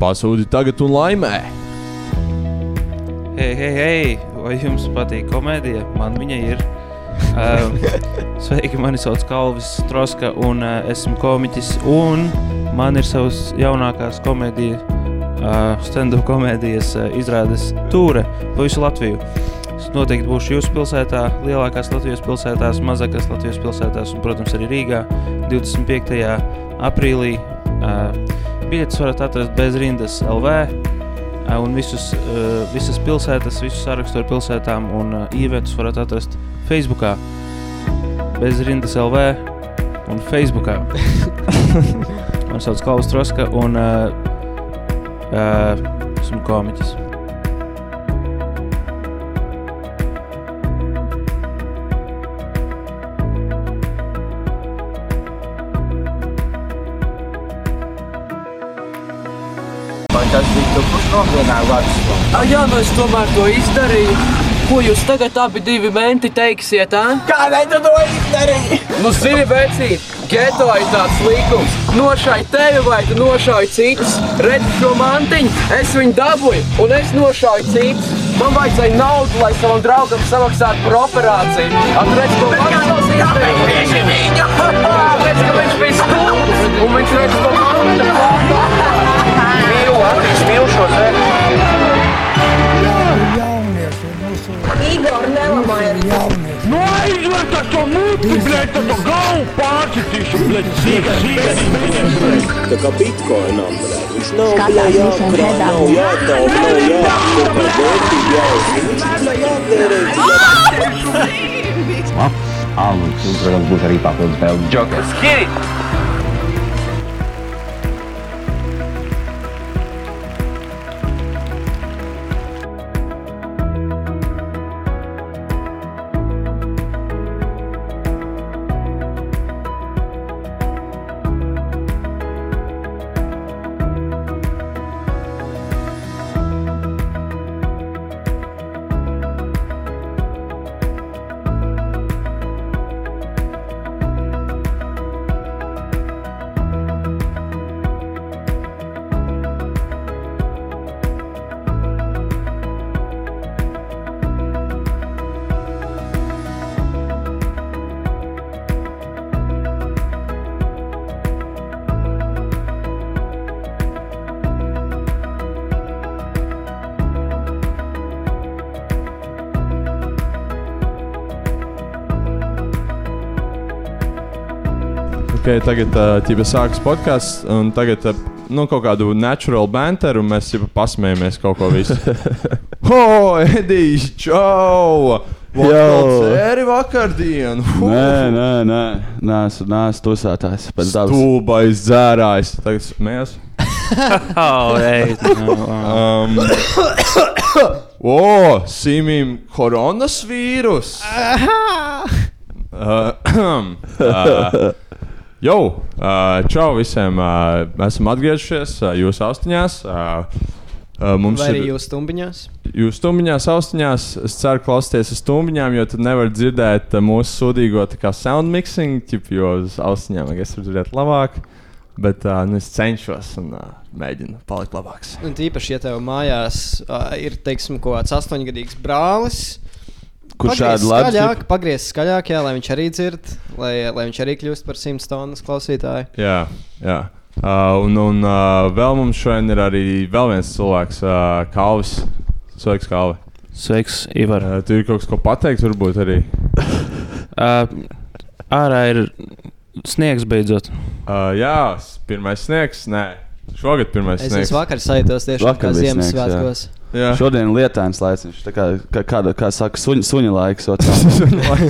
Pasūdi tagad un laimē! Hei, hei, hei! Vai jums patīk komēdija? Man viņa ir. Uh, sveiki, mani sauc Kalvis Troska, un uh, esmu komiķis. Un man ir savas jaunākās komēdijas, uh, stand-up komēdijas uh, izrādes tūre pa visu Latviju. Es noteikti būšu jūsu pilsētā, lielākās Latvijas pilsētās, mazākās Latvijas pilsētās, un, protams, arī Rīgā 25. aprīlī. Uh, biļetes varat atrast bez rindas LV. Uh, un visus, uh, visas pilsētas, visus sarakstus ar pilsētām un uh, īventus varat atrast Facebook, bez rindas LV un Facebook. Man sauc Klaus Troska un uh, uh, esmu komiķis. Nogalināja Vāciju? Ah, jā, nu es tomēr to izdarīju. Ko jūs tagad abi divi menti teiksiet, ā? Kādēļ tu to izdarīji? Nu, zini, vecīt, geto ir tāds līkums. Nošāj tevi vai tu nošāj citus. Redzi šo mantiņu, es viņu dabūju un es nošāju citus. Man vajadzēja naudu, lai savam draugam samaksātu par operāciju. Atredz, ko Maksals izdarīja. Tāpēc, ka viņš bija stulbs un viņš redz, ko Maksals aizver tas to muti, blēd, tad to galvu pārcitīšu, blēd, sīk, sīk, sīk. Tā kā bitkoinam, blēd. Viņš nav Skatās jā, visiem jākrāt, redzam. nav jātaup, nav jāapkopā vērtību jāuzsver. Viņš tikai jātērē, jā. Alun, un, protams, būs arī papildus Okay, tagad ķipa, sākas podkāsts, un tagad nu, kaut kādu natural banteru, un mēs jau pasmējamies kaut ko visu. Ho, Edijs, čau! Vakar vakardienu! Nē, nē, nē, nē, es neesmu tusētājs. Stulbais dzērājs. Tagad smējas. Oh, ei, no, Um, o, simim koronas vīrus! Uh, uh, Jau, uh, čau visiem! Uh, esam atgriežušies uh, jūsu austiņās. Uh, uh, mums Vai arī ir jūs stumbiņās? Jūs stumbiņās, austiņās, es ceru, klausieties uz stumbiņām, jo tad nevar dzirdēt uh, mūsu sūdīgo sound mixing, ķip, jo uz austiņām es varu dzirdēt labāk. Bet uh, nu, es cenšos un uh, mēģinu palikt labāks. Un tīpaši, ja tev mājās uh, ir, teiksim, kaut kāds astoņgadīgs brālis. Kurš šādi labi skaļāk, pagriez skaļāk, jā, lai viņš arī dzird, lai, lai viņš arī kļūst par 100 tonnas klausītāju. Jā, jā. Uh, un un uh, vēl mums šodien ir arī vēl viens cilvēks, uh, Kalvis. Sveiks, Kalvi. Sveiks, Ivar. Uh, tu ir kaut kas, ko pateikt, varbūt arī. Uh, ārā ir sniegs beidzot. Uh, jā, pirmais sniegs. Nē, šogad pirmais Es sniegs. esmu vakar sajūtos tieši Vakar kā Ziemassvētkos. Jā. Šodien ir lietains laiks. Viņš tā kā, kā, kā, kā saka, suņa, suņa laiks.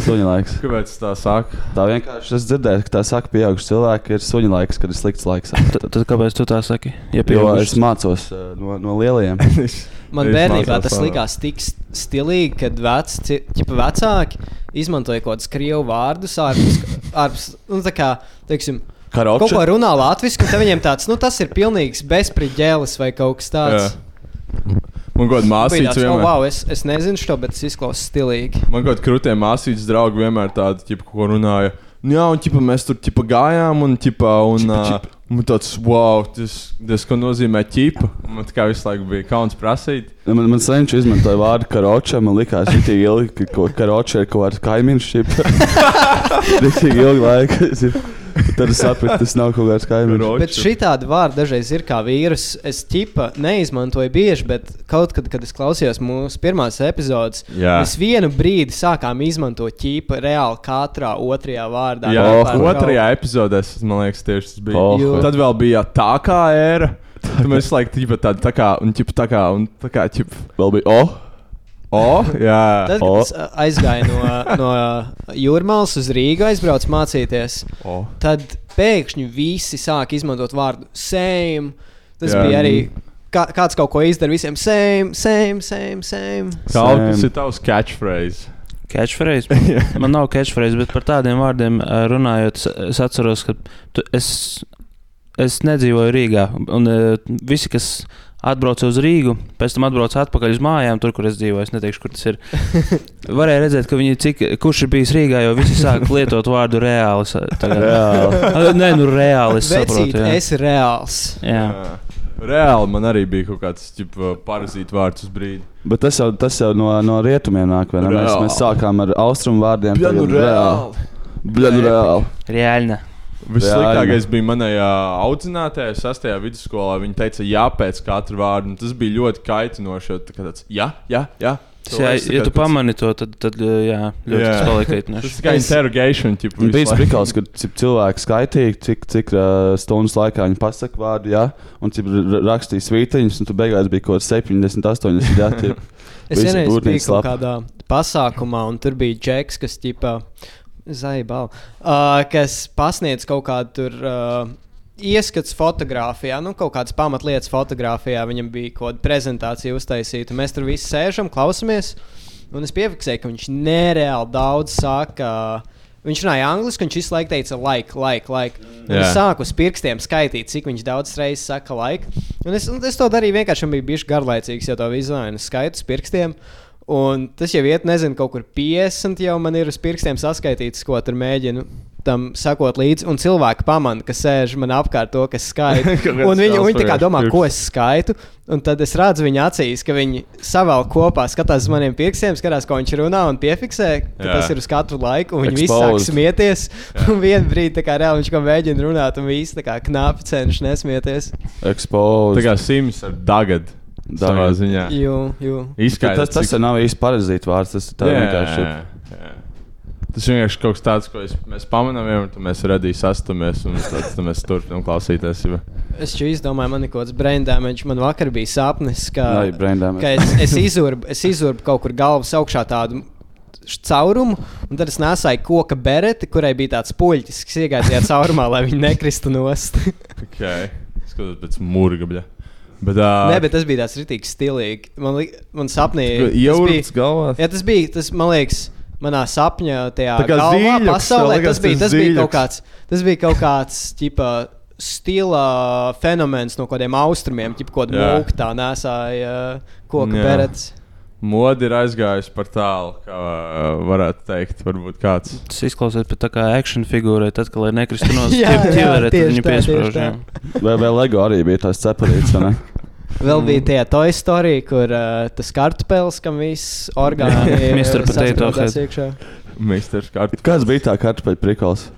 suņa laiks. Kāpēc tā saka? Tā vienkārši es dzirdēju, ka tā saka, pieauguši cilvēki ir suņa laiks, kad ir slikts laiks. Tad, tad kāpēc tu tā saki? Ja Jo es mācos uh, no, no lielajiem. Man bērnībā tas likās tik st- stilīgi, kad veci, ķipa vecāki izmantoja kaut kādus krievu vārdus ārpus, ārpus nu, tā kā, teiksim, Karoče? kaut ko runā latviešu, un te viņiem tāds, nu, tas ir pilnīgs bezspriģēlis vai kaut kas tāds. Jā. Man kaut kāda māsīca oh, vienmēr. wow, es, es nezinu šo, bet tas izklausās stilīgi. Man kaut kāda krūtē māsītes draugi vienmēr tādu, ķipa, ko runāja. Nu Jā, un ķipa, mēs tur ķipa, gājām, un, ķipa, un, ķipa, ķipa. Man tāds, wow, tas, tas ko nozīmē ķipa. Un Man tā kā visu laiku bija kauns prasīt. Man, man senčs izmantoja vārdu karoča. Man liekas, ka tā ilgi, ka ko- karoča ir kaut kāds kaimiņš. Tik ilgi laika. Tad es sapratu, tas nav kaut kāds kaimiņš. Bet šī tāda vārda dažreiz ir kā vīrus. Es ķipa neizmantoju bieži, bet kaut kad, kad es klausījos mūsu pirmās epizodes, Jā. mēs vienu brīdi sākām izmantot ķipa reāli katrā otrajā vārdā. Jā, otrajā epizodē, man liekas, tieši tas bija. Oh. Tad vēl bija tā kā ēra. Tad mēs laikam ķipa tādu tā kā, un ķipa tā kā, un tā kā ķipa. Vēl bija O. O, jā. Tad, kad es aizgāju no, no Jūrmālas uz Rīgu, aizbraucu mācīties, O. tad pēkšņi visi sāk izmantot vārdu same. Tas Jā. bija arī kā, kāds kaut ko izdara visiem same, same, same. same. Kas ir tavs catchphrase. Catchphrase. Man nav catchphrase, bet par tādiem vārdiem runājot, es, es atceros, ka tu, es, es nedzīvoju Rīgā. Un ā, visi, kas atbrauca uz Rīgu, pēc tam atbrauca atpakaļ uz mājām, tur, kur es dzīvoju. Es neteikšu, kur tas ir. Varēja redzēt, ka viņi cik, kurš ir bijis Rīgā, jo visi sāk lietot vārdu reāli. Reāli. Nē, nu reāli. Es Vecīt, saprotu, jā. esi reāls. Jā. Reāli man arī bija kaut kāds ģipa, parazītu vārds uz brīdi. Bet tas jau, tas jau no, no rietumiem nāk. vai ne? Mēs, mēs sākām ar austrumu vārdiem. Bļa, nu reāli. Bļa, nu reāli. Reāli. Vissliktākais bija manajā audzinātajā, sastajā vidusskolā. Viņa teica, jā, pēc katra vārda. un Tas bija ļoti kaitinoši. tā Tāds, jā, jā, jā. Jā, ja tu pamani to, tad, tad jā, ļoti Jā. tas paliek Tas kaitinoši. ir kā interrogation. Visu bija spēcīgs, ka cik cilvēki skaitīja, cik, cik uh, stundas laikā viņi pasakā vārdu, jā, un cik rakstīja svītiņus, un tu beigās bija kaut kāds 70, 80. Jā, tie, Es vienreiz biju kaut kādā pasākumā, un tur bija džeks, kas ķipā, zaibā, uh, kas pasniedz kaut kādu tur. Uh, Ieskats fotografijā, nu, kaut kādas pamatlietas fotografijā. Viņam bija kaut kāda prezentācija uztaisīta. Mēs tur visi sēžam, klausamies. Un es piefiksēju, ka viņš nereāli daudz saka. Viņš runāja angliski, viņš visu laiku teica, like, like. Un Jā. es sāku uz pirkstiem skaitīt, cik viņš daudz reizes saka, like. Un es, un es to darīju vienkārši, man bija bijis garlaicīgs, jo to vizuāli skaitu uz pirkstiem. Un tas jau iet, nezinu, kaut kur 50 jau man ir uz pirkstiem saskaitīts, ko tur mēģinu tam sakot līdzi. Un cilvēki pamana, ka sēž man apkārt to, kas skaita. Un viņi, viņi tā kā domā, ko es skaitu. Un tad es redzu viņa acīs, ka viņi savēl kopā, skatās uz maniem pirkstiem, skatās, ko viņš runā un piefiksē, ka Jā. tas ir uz katru laiku. Un viņi visi sāk smieties. Un vienā brīdī tā kā reāli viņš kaut kā mēģina runāt, un visi tā kā knapi cenšas nesmieties. Exposed. Tā kā Sims ar Dagad. Dagad. ziņā. Jū, jū. Izskaidro, tas, tas cik- jau nav īsti parazīts vārds. Tas ir tā Jā, vienkārši. jā, jā. Tas vienkārši kaut kas tāds, ko es, mēs pamanām, un tad mēs radījām sastamies, un tad, tad mēs turpinām klausīties. jau. Es jau izdomāju, man ir kaut kāds brain damage. Man vakar bija sapnis, ka, Jā, ka es, es, izurbu, es izurbu kaut kur galvas augšā tādu caurumu, un tad es nesāju koka bereti, kurai bija tāds puļķis, kas iegāja tajā caurumā, lai viņi nekristu nost. Okay. Skatos pēc murga. Bet, uh, Nē, bet tas bija tāds rītīgi stilīgi. Man, li- man sapnī tas Ieurbuļs bija- galvā. Jā, tas bija, tas man liekas, manā sapņā, tajā galvā, zīļuks, pasaulē. liekas, Tas bija, tas tas bija kāds, tas bija kaut kāds, ķipa, stila fenomens no kādiem austrumiem, ķipa, kaut kāda mūka tā nesāja koka Jā. berets. Modi ir aizgājusi par tālu, kā varētu teikt. Varbūt kāds. Tas izklausās pēc tā kā action figūrai, tad, kad lai nekristu no Jā, jā, ķiverē, tad tieši piesprāž. Vai, vai Lego arī bija tās cepurītes? vai ne? Vēl bija tie Toy Story, kur uh, tas kartupēlis, kam viss orgāni Mr. Potato Head. iekšā. Misters Karts. Kāds bija tā kartupeļu prikals?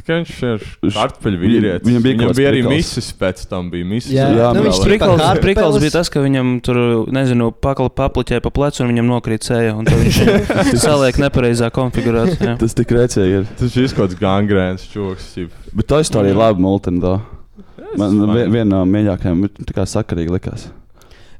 Viņš ir kartupeļu vīrietis. viņam bija Viņam bija arī misis pēc tam. Bija misis. Jā, Jā, nu, viņš Prikals, prikals bija tas, ka viņam tur, nezinu, pakala papliķēja pa plecu un viņam nokrīt sēja. Un tad viņš saliek nepareizā konfigurācijā. Tas tik rēcīgi ir. Tas ir kaut kāds gangrēns čūks. Bet tā istorija ir laba multena. Man viena no mīļākajām, tā kā sakarīgi likās.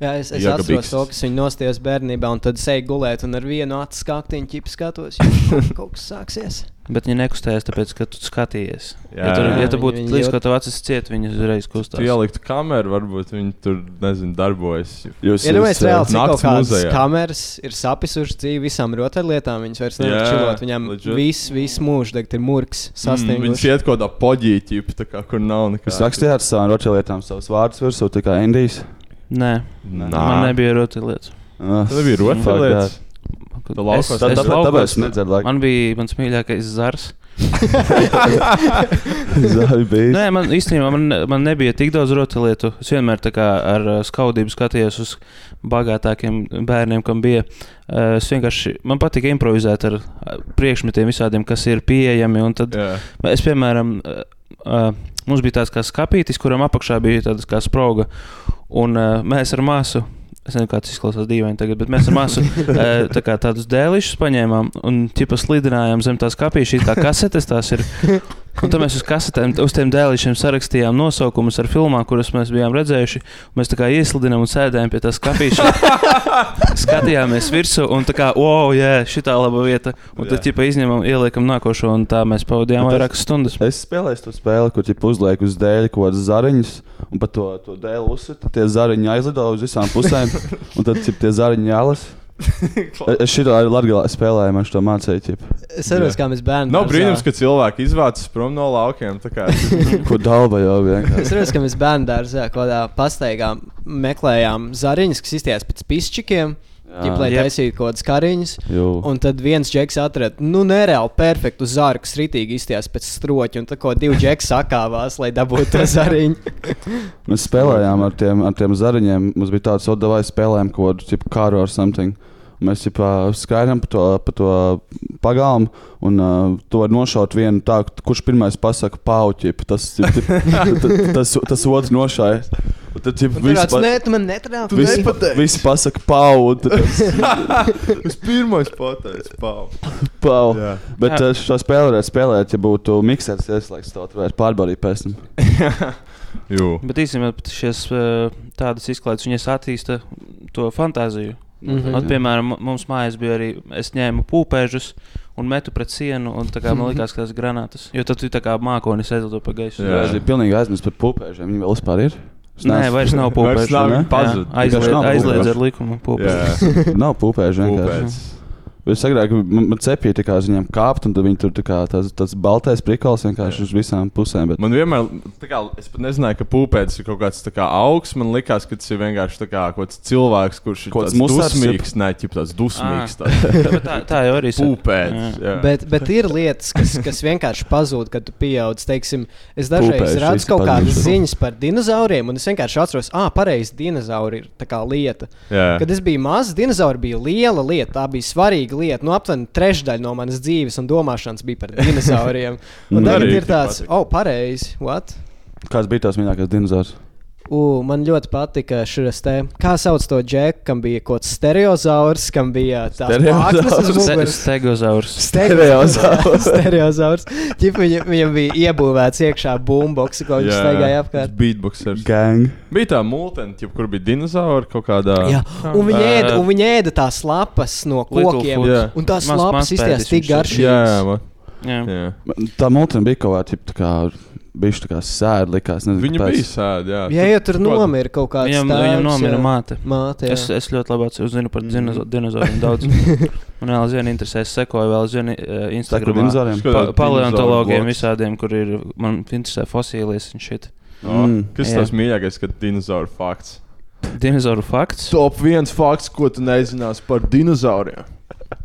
Jā, es, es atceros to, kas viņu nostājās bērnībā, un tad sēž gulēt, un ar vienu acu skaktiņu ķipu skatos, jo kaut kas sāksies. Bet viņi nekustējās, tāpēc, ka tu skatījies. Jā, Ja tu, jā, ja tu būtu līdz, ko tev acis ciet, viņi uzreiz Tu kustās. ieliktu kameru, varbūt viņi tur, nezinu, darbojas. Jūs Ja nu mēs reāli cik kaut kādas muzejā. kameras ir sapisušas dzīvi visām rotaļlietām, viņas vairs nevar čilot. Viņam legit. viss, viss mūžs tagad ir murgs, Mm, Viņš iet kaut kādā poģītī, tā kā kur nav nekā. Jūs rakstījāt savām rotaļlietām savus vārdus virsū, tā kā Indijas. Nē, Nā. man nebija rotaļlietas. Ah, Tev bija rotaļlietas? Tu laukos Es- Tā- es tā- Tāpēc es nedzēru laiku. Man bija mans mīļākais zars. Zāļu bija. Nē, man īstenībā man, man nebija tik daudz rotaļlietu. Es vienmēr tā kā ar uh, skaudību skatījos uz bagātākiem bērniem, kam bija. Uh, Es vienkārši man patīk improvizēt ar uh, priekšmetiem, visādiem, kas ir pieejami. un Tad, Jā. es, piemēram, uh, mums bija tāds kā skāpītis, kuram apakšā bija tāda kā sproga. Un uh, mēs ar māsu. Es nezinu, kā tas izklausās dīvaini tagad, bet mēs ar māsu eh, tā kā tādus dēlišus paņēmām un ķipa slidinājām zem tās kapīšas, kā kasetes tās ir. Un tad mēs uz kasetēm, uz tiem dēlišiem sarakstījām nosaukumus ar filmām, kuras mēs bijām redzējuši. Mēs tā kā ieslidinām un sēdējām pie tās kapīšas. Skatījāmies virsū un tā kā, wow, jā, šī tā laba vieta. Un tad ķipa izņemam, ieliekam nākošo un tā mēs pavadījām es- vairākas stundas. Es spēlēju to spēli, kur ķip uzliek uz dēļa kaut kādas zariņas, un pat to, to dēļu uzsver. Tie zariņi aizlido uz visām pusēm, un tad ķip, tie zariņi jālas. Es šito arī Latvijā spēlēju, man šo mācīju. Es saprotu, kā mēs bērni. Nav brīnums, ka cilvēki izvācas prom no laukiem. tā kā- Ko dalba jau vienkārši. Es redzu, ka mēs bērnu dārzā kaut kādā pastaigā meklējām zariņus, kas izties pēc pišķikiem. Jep. taisītu kaut kādas kariņas. Jū. Un tad viens džeks atrada, nu, nereāli perfektu zāru, kas rītīgi izties pēc stroķa. Un tad ko divi džeki sakāvās, lai dabūtu to zariņu. Mēs spēlējām ar tiem, ar tiem zariņiem. Mums bija tāds odavai spēlējām kaut kādu kāru ar something. Mēs jau skraidām pa to, pa to pagalmu, un uh, to var nošaut vienu tā, kurš pirmais pasakā pauķi. Tas, tas, tas, tas otrs nošāja. Un Tad jau viss tāds, nē, tu man netrāpi. Visi, visi pasaka, pau, un tad tas Es pirmais pateicu, pau. pau. Jā. Bet Jā. šo spēli varētu spēlēt, ja būtu miksēts ieslēgts, to varētu pārbaudīt pēc tam. Jū. Bet īstenībā šīs tādas izklaides viņas attīsta to fantāziju. Mhm. Ot, piemēram, m- mums mājās bija arī es ņēmu pūpēžus un metu pret sienu. Un, tā kā, man liekas, ka tas ir granātas. Jo tad tu tā kā mākonis aizlido pa gaisu. Jā. Es biju pilnīgi aizmirsis par pupēžiem. Viņi vēl vispār ir. Nē, vairs nav pūpēžu. Aizliedz, aizliedz pūpēžu. ar likumu pūpēžu. Nav pupēži vienkārši. pūpēdz. Es agrāk man, man cepīja tā kā uz viņiem kāpt, un tad viņi tur tā kā tas, tas baltais prikals vienkārši uz visām pusēm. Bet... Man vienmēr, tā kā, es pat nezināju, ka pūpēdis ir kaut kāds tā kā augs. Man liekas, ka tas ir vienkārši tā kā kaut kāds cilvēks, kurš ir Kaut tāds kāds dusmīgs. Nē, ķip tāds dusmīgs. Ah. Bet tā, tā jau arī ir. Pūpēdis. jā. Bet, bet ir lietas, kas, kas vienkārši pazūd, kad tu pieaug. Teiksim, es dažreiz Pūpēši redzu kaut kādas ziņas par dinozauriem, un es vienkārši atceros, ah, pareizi, dinozauri ir tā kā lieta. Jā. Kad es biju mazs, dinozauri bija liela lieta, tā bija svarīga lieta. Nu, aptuveni trešdaļa no manas dzīves un domāšanas bija par dinozauriem. Un tagad ir tāds, oh, pareizi, what? Kāds bija tās mīļākais dinozaurs? U, man ļoti patika šis te, kā sauc to džeku, kam bija kaut kāds stereozaurs, kam bija tāds muguras. Stegozaurs. Stereozaurs. Stereozaurs. Ķip, viņam, viņam bija iebūvēts iekšā boomboks, ko viņš staigāja apkārt. Beatboxers. Gang. Bija tā multena, kur bija dinozauri kaut kādā. Jā, un viņi, Ā, ēda, un viņi ēda tās lapas no Little kokiem. Food. Jā. Un tās Maz- lapas izties tik garšīgas. jā, jā, man- Jā. jā. Tā multena bija kaut kāda, tā kā, bijuši tā kā sēde, likās. Nezinu, Viņa kāpēc. bija sēde. Jā, Jā, ja tur kaut kāda- nomira kaut kāds Viņam, tēvs, viņam nomira jā. māte. Māte, jā. Es, es ļoti labi atceros, zinu par dinoza- dinozauriem daudz. Man vēl aizvien interesē, es sekoju vēl aizvien uh, kā Instagram. paleontologiem visādiem, kur ir, man interesē fosilijas un šit. O, Mm. Kas Jā. tas mīļākais, kad dinozauru fakts? Dinozauru fakts. Top viens fakts, ko tu nezināsi par dinozauriem.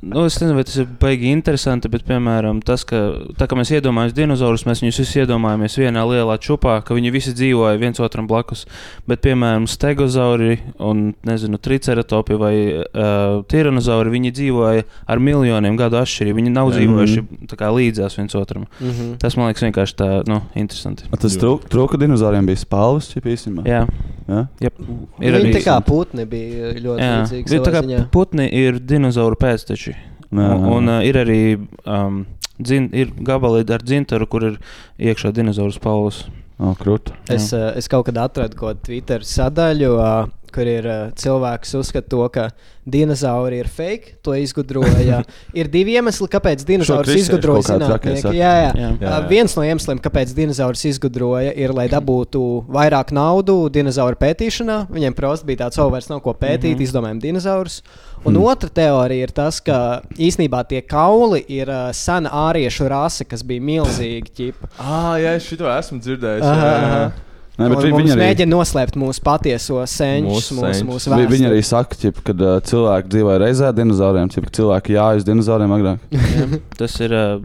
Nu, es nezinu, vai tas ir baigi interesanti, bet, piemēram, tas, ka, tā, ka mēs iedomājamies dinozaurus, mēs viņus visus iedomājamies vienā lielā čūpā, ka viņi visi dzīvoja viens otram blakus. Bet, piemēram, stegozauri un, nezinu, triceratopi vai uh, tiranozauri, viņi dzīvoja ar miljoniem gadu atšķirību. Viņi nav dzīvojuši tā kā līdzās viens otram. Mhm. Tas man liekas vienkārši tā, nu, interesanti. A, Tas trūka, dinozauriem bija spalvas, čip īstenībā. Jā? jep. ir Viņi arī. tā kā putni bija ļoti Jā, līdzīgi. bet tā kā ziņā. putni ir dinozauru pēcteči. Jā, Un, un uh, ir arī um, dzin, ir gabali ar dzintaru, kur ir iekšā dinozauru spalvas. O, krūti. Es, uh, es kaut kad atradu kaut kādu Twitter sadaļu, uh, kur ir uh, cilvēks, kas uzskata to, ka dinozauri ir fake. To izgudroja. ir divi iemesli, kāpēc dinozaurs kristieši izgudroja zinātnieki. Jā, jā. Jā. jā. Uh, viens no iemesliem, kāpēc dinozaurs izgudroja, ir, lai dabūtu vairāk naudu dinozauru pētīšanā. Viņiem prosti bija tāds, oh, vairs nav ko pētīt, mm -hmm. izdomājam dinozaurus. Un mm. otra teorija ir tas, ka īsnībā tie kauli ir uh, sena āriešu rase, kas bija milzīga ķipa. Ah, jā, es šo esmu dzirdējis. Jā, jā. Nē, bet viņi arī- mēģina noslēpt mūsu patieso senčus, Mūsu mūsu, mūsu Vi, viņi vēsturi. arī saka, ķip, kad uh, cilvēki dzīvoja reizē dinozauriem, ķip, ka cilvēki jājas dinozauriem agrāk. Jā, Tas ir uh,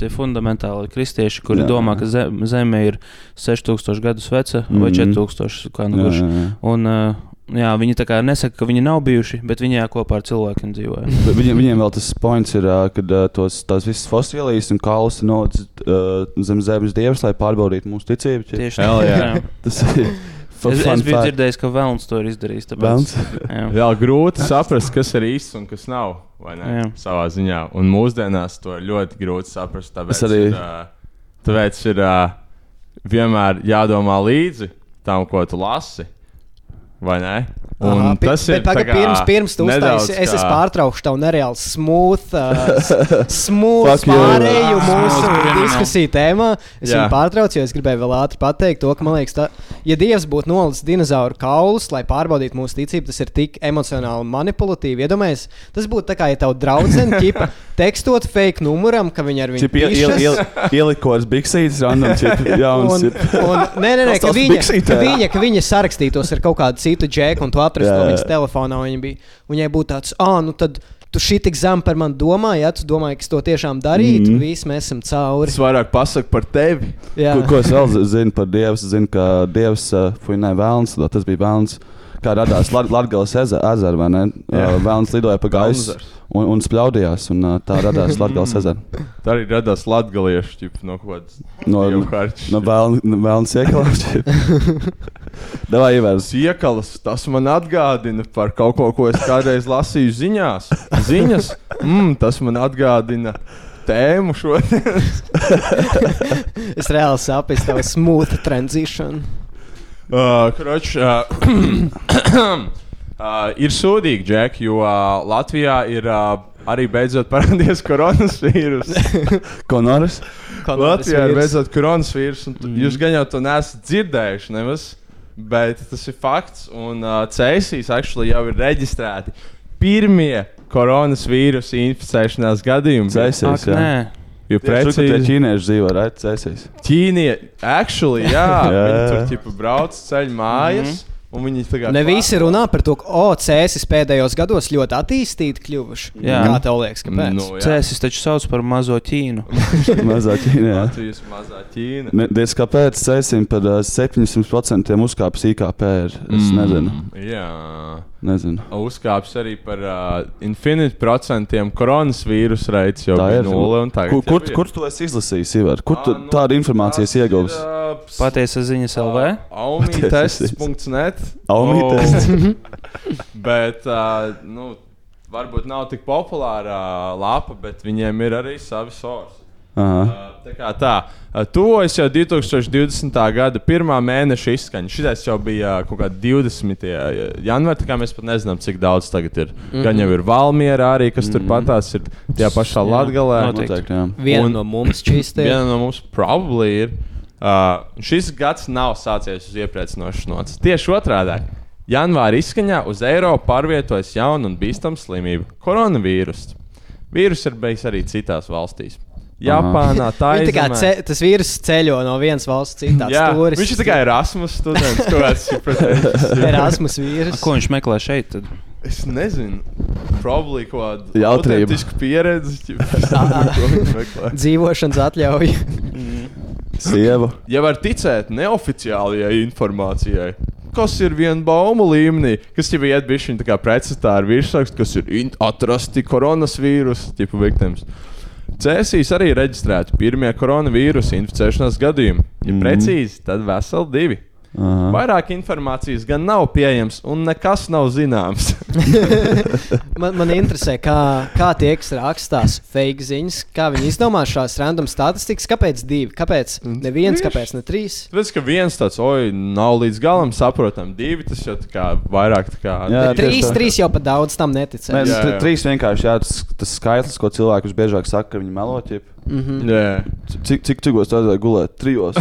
tie fundamentāli kristieši, kuri Jā. domā, ka zem, Zeme ir 6000 gadus veca vai Mhm. 4000. Kā nu Jā, jā, jā. Uh, jā, viņi tā kā nesaka, ka viņi nav bijuši, bet viņi jā, kopā ar cilvēkiem dzīvoja. Bet Viņiem, viņiem vēl tas points ir, uh, kad uh, tos, tās visas fosilijas un kaulus nodevis uh, zem zemes dievs, lai pārbaudītu mūsu ticību. ķip. Tieši Hell tā. yeah. jā. Tas ir Es, fun es biju fact. dzirdējis, ka Vēlns to ir izdarījis. Tāpēc, jā. Jā, grūti saprast, kas ir īsts un kas nav. vai ne? Jā. Savā ziņā. Un mūsdienās to ir ļoti grūti saprast. Tāpēc Es arī- ir, ā, tāpēc ir ā, vienmēr jādomā līdzi tam, ko tu lasi. Vai ne? Un Aha, tas ir tā kā pirms, pirms tu nedaudz uztaisīsi, es, es pārtraukšu tavu nereāli smooth, uh, smooth pārēju Ah, mūsu smooth diskusiju tēmā. Es Jā. viņu pārtraucu, jo es gribēju vēl ātri pateikt to, ka man liekas, tā, ja Dievs būtu nolicis dinozauru kaulus, lai pārbaudītu mūsu ticību, tas ir tik emocionāli manipulatīvi. Iedomājieties, tas būtu tā kā, ja tavu draudzene ķipa tekstot fake numuram, ka viņi ar viņu Čip, iel, iel, iel, ielikos biksītes, random čip, jauns. Un, čip. un, nē, nē, nē ka viņa, ka, viņa, ka viņa sarakstītos ar kaut kādu citu džeku, un tu atrastu to viņas telefonā. un Viņa bija, viņai būtu tāds, ah, nu tad tu šī tik zem par mani domā, ja tu domāji, ka es to tiešām darītu, mm. visi mēs esam cauri. Tas vairāk pasaka par tevi. Ko, ko es vēl zi- zinu par Dievu? Es zinu, ka Dievs, uh, fuinē, vēlns, tas bija vēlns. Kā radās Latvijas ezera, vai ne? Jā. Uh, vēlns lidoja pa gaisu un, un spļaudījās, un uh, tā radās Latvijas ezera. Tā arī radās latgaliešu ķip, no kādas No, no vēlns iekalās. Davai ievērs. Iekalas, tas man atgādina par kaut ko, ko es kādreiz lasīju ziņās. Ziņas, mm, tas man atgādina tēmu šodien. Es reāli saprotu tavu smooth transition. Uh, kroč, uh, uh, ir sūdīgi, Džek, jo uh, Latvijā ir uh, arī beidzot parādījies koronavīrus. Ko Noris? Latvijā ir beidzot koronavīrus, un mm. jūs gan jau to neesat dzirdējuši. Nemaz, bet tas ir fakts, un uh, Cēsīs actually jau ir reģistrēti pirmie koronavīrusa inficēšanās gadījumi. Cēsīs, Ak. Jo precīzi ķīnieši dzīvo, right? Cēsīs. Ķīnieši, actually, jā, Jā, viņi jā. tur ķipa brauc ceļu mājas. Mm -hmm. Un viņi Ne visi runā par to, ka oh, cēsis pēdējos gados ļoti attīstīti kļuvuši. Jā. Kā tev liekas, kāpēc? Nu, jā. Cēsis taču sauc par mazo Ķīnu. Mazā Ķīnā. Latvijas mazā Ķīna. Diez kāpēc cēsim par uh, 700% uzkāpis IKP? Ir. Es mm. nezinu. Jā. Nezinu. Uzkāpis arī par uh, infinītu procentiem koronavīrusa reiķis jau Tā bija ir. nulle. Kur, kur, kur tu esi izlasījis, Ivar? Kur tu Ā, nu, tādu informāciju tas ieguvis? uh, Patiesa ziņas LV. Aumītests.net Aumītests. O, Bet, uh, nu, varbūt nav tik populāra uh, lapa, bet viņiem ir arī savi sorsi. Aha. Uh, Tā kā tā, uh, tuvojas jau 2020. gada pirmā mēneša izskaņa. Šis jau bija uh, kaut kādā 20. janvārī, tā kā mēs pat nezinām, cik daudz tagad ir. Mm -hmm. Gan jau ir Valmiera arī, kas mm -hmm. tur patās ir tajā pašā Jā, Latgalē. noteikti. Jā. Viena Un- no mums čīstē. Viena no mums probably ir. Uh, šis gads nav sācies uz iepriecinošas nots. Tieši otrādi. Janvāra izskaņā uz Eiropu pārvietojas jauna un bīstama slimība - koronavīrus. Vīrus ir bijis arī citās valstīs. Japānā, tā ir. tā ce, tas vīrs ceļo no vienas valsts citā. Jā, viņš ir tikai Erasmus students. kāds, Erasmus vīrs. Ko viņš meklē šeit? Tad? Es nezinu, probably kaut kāda Jautrība. meklē. Dzīvošanas atļauja. Sieva. ja var ticēt neoficiālajai informācijai, kas ir viena baumu līmenī, kas jau tā kā pretstatā ar virsrakstu, kas ir atrasti koronavīrusu tipu viktims. Cēsīs arī reģistrēti pirmie koronavīrusa inficēšanās gadījumi. Ja Mhm. precīzi, tad veseli divi. Aha. Vairāk informācijas gan nav pieejams, un nekas nav zināms. Man, man interesē, kā, kā tie, kas rakstās fake ziņas, kā viņi izdomā šās random statistikas. Kāpēc divi? Kāpēc ne viens, kāpēc ne trīs? Tāpēc, ka viens tāds, oi, nav līdz galam saprotams, divi tas jau tā kā vairāk tā kā. Jā, trīs, tā. trīs jau pat daudz tam neticēs. Nē, Jā, nu, jā. trīs vienkārši jā, tas, tas skaitlis, ko cilvēki visbiežāk saka, ka viņi melo. ķip. Mhm. Jā. Cik, cik cik cikos tā vajag gulēt? Trijos.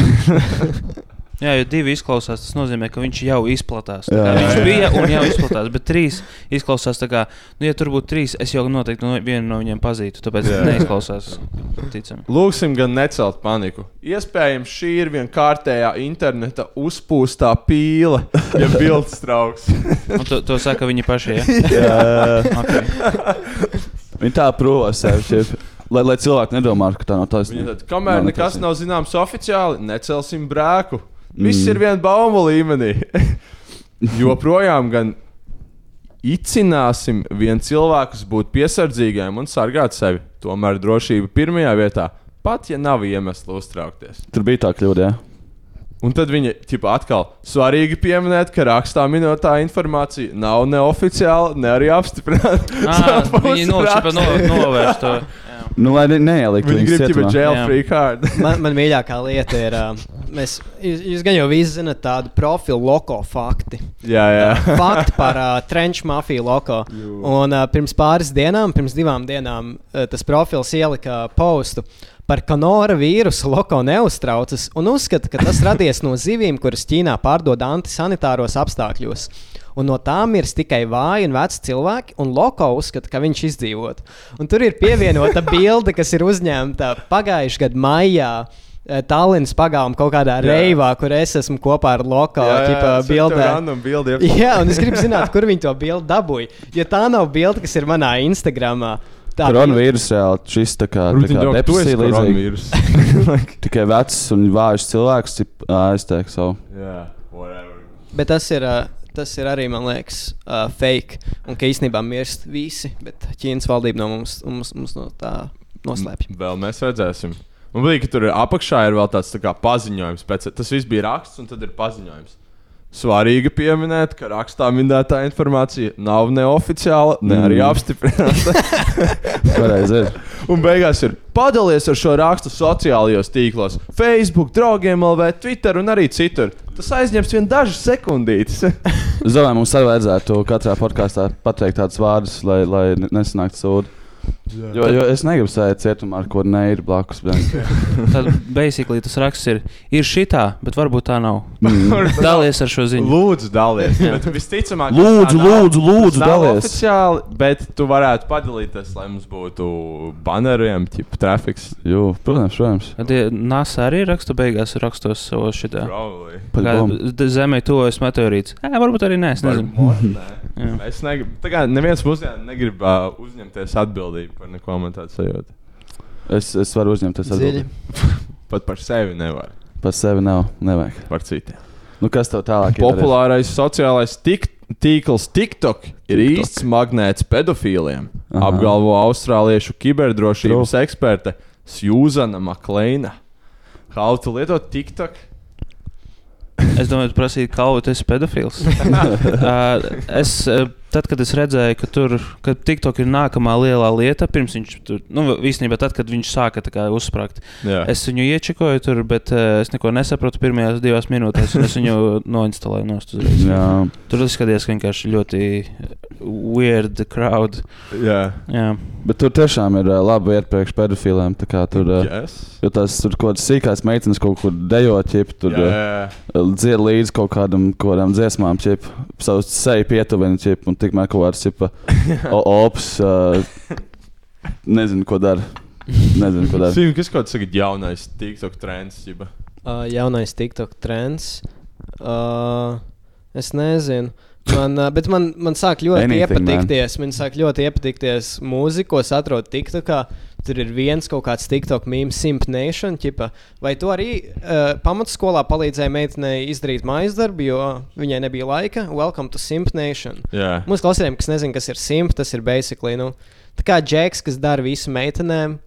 Jā, jo divi izklausās, tas nozīmē, ka viņš jau izplatās. Tā Jā, jā, viņš jā. bija un jau izplatās, bet trīs izklausās kā, nu, ja tur būtu trīs, es jau noteikti no vienu no viņiem pazītu, tāpēc Jā. neizklausās ticami. Lūksim, gan necelt paniku. Iespējams, šī ir viena kārtējā interneta uzpūstā pīle, ja bildes trauks. To, to saka viņi paši, ja? Jā, jā. Okay. Viņi tā provo sevi, lai, lai cilvēki nedomātu, ka tā nav taisnība. kamēr Nav nekas nav zināms oficiāli, necelsim brēku. Viss Mm. ir viena baumu līmenī. Joprojām gan icināsim vien cilvēkus būt piesardzīgiem un sargāt sevi. Tomēr drošība pirmajā vietā, pat ja nav iemesla uztraukties. Tur bija tā kļūda, jā. Un tad viņa ķipa, atkal svarīgi pieminēt, ka rakstā minētā informācija nav neoficiāla, ne arī apstiprināta. Viņi nošķipa no, novērš to. Nu, lai ne, neieliktu Viņi viņus grib cietumā. jail Jā. free card. Man, man mīļākā lieta ir, uh, mēs, jūs, jūs gan jau visi zinat tādu profilu loko fakti. jā, jā. Fakti par uh, trenču mafiju loko. Un uh, pirms pāris dienām, pirms divām dienām, uh, tas profils ielika postu. Par kanora vīrusu loko neuztraucas un uzskata, ka tas radies no zivīm, kuras Ķīnā pārdod antisanitāros apstākļos. Un no tām ir tikai vāji un veci cilvēki, un Loko uzskata, ka viņš izdzīvot. Un tur ir pievienota bilde, kas ir uzņemta pagājušā gada maijā. eh, Tallinas pagalmā kaut kādā Jā. reivā, kur es esmu kopā ar ķipa, bildē. Jā, un es gribu zināt, kur viņi to bildi dabūja. Ja tā nav bilde, kas ir manā Instagram, tā Koronavīrus reāli šis tā kā, tā kā depresija līdzīga. Tikai vecs un vājš cilvēks, es teiktu savu. Jā, whatever. Bet tas ir, tas ir arī, man liekas, uh, fake. Un ka īstenībā mirst visi, bet Ķīnas valdība no mums, mums, mums no tā noslēpj. Vēl mēs redzēsim. Man liekas, ka tur ir apakšā ir vēl tāds tā kā paziņojums. Pēc, tas viss bija raksts, un tad ir paziņojums. Svarīgi pieminēt, ka rakstā minētā informācija nav neoficiāla, ne arī Mm. apstiprināta. Pareizi. Un beigās ir padalies ar šo rakstu sociālajos tīklos, Facebook, draugiem, LV, Twitter un arī citur. Tas aizņems vien dažas sekundītes. Zvaigznājā mums arī vajadzētu katrā podkāstā pateikt tādus vārdus, lai, lai nesanāktu sūdi. Jo, jo es negribu sēdēt cietumā, ar ko neiru blakus. Tad basically tas raksts ir, ir šitā, bet varbūt tā nav. Mm. Dalies ar šo ziņu. Lūdzu, dalies. Bet visticamāk, Lūdzu, lūdzu, lūdzu, dalies. Oficiāli, bet tu varētu padalīties, lai mums būtu baneriem, tipu trafiks. Jū, protams, protams. Tad ja NASA arī raksta beigās rakstos savos šitā. Zemē tuvojas meteorīts. Jā, varbūt arī nē, es nezinu. Jā. Es negribu. Tā kā neviens mūsdienās negrib uh, uzņemties atbildību par neko man tādu sajūtu. Es, es varu uzņemties atbildību. Pat par sevi nevar. Par sevi nav, nevajag. Par citiem. Nu, kas tev tālāk ir? Populārais sociālais tik, tīkls TikTok ir TikTok. īsts magnēts pedofīliem. Aha. Apgalvo austrāliešu kiberdrošības eksperte Sjūzana Makleina. Kā tu lietot TikTok? Es domāju, tu prasīji, kā tu esi pedofils. uh, es, uh, tad, kad es redzēju, ka tur ka TikTok ir nākamā lielā lieta, pirms viņš tur, nu, īstenībā tad, kad viņš sāka tā kā uzsprāgt, Jā. es viņu iečakoju tur, bet uh, es neko nesapratu pirmajās divās minūtēs, un es viņu noinstalēju nost uzreiz. Jā. Tur izskatījās ka vienkārši ļoti weird crowd. Jā. Jā. Bet tur tiešām ir uh, laba vieta priekš pedofiliem. tā kā Tur, uh, Yes. jo tās tur kaut kādas sīkās meitenes kaut kur dejo, ķip, tur Jā. uh, dzied līdzi kaut kādam, kaut kādām dziesmām, ķip, savu seju pietuvina, ķip, un tikmēr kaut kāds ops, uh, nezinu, ko dara. Nezinu, ko dara. Zinu, kas kaut kas tagad jaunais TikTok trends. Ģiba. Uh, jaunais TikTok trends. Uh, es nezinu. Man, uh, bet man, man sāk ļoti Anything, iepatikties. Man sāk ļoti iepatikties mūzika, ko es atrodu TikTokā. Tur ir viens kaut kāds TikTok mīmīms, Simp Nation. Ķipa. Vai tu arī uh, pamatskolā palīdzēji meitenei izdarīt mājas darbu, jo viņai nebija laika? Welcome to Simp Nation. Jā. Mūsu klausītājiem, kas nezina, kas ir Simp, tas ir basically nu, tā kā džeks, kas dara visu meitenēm.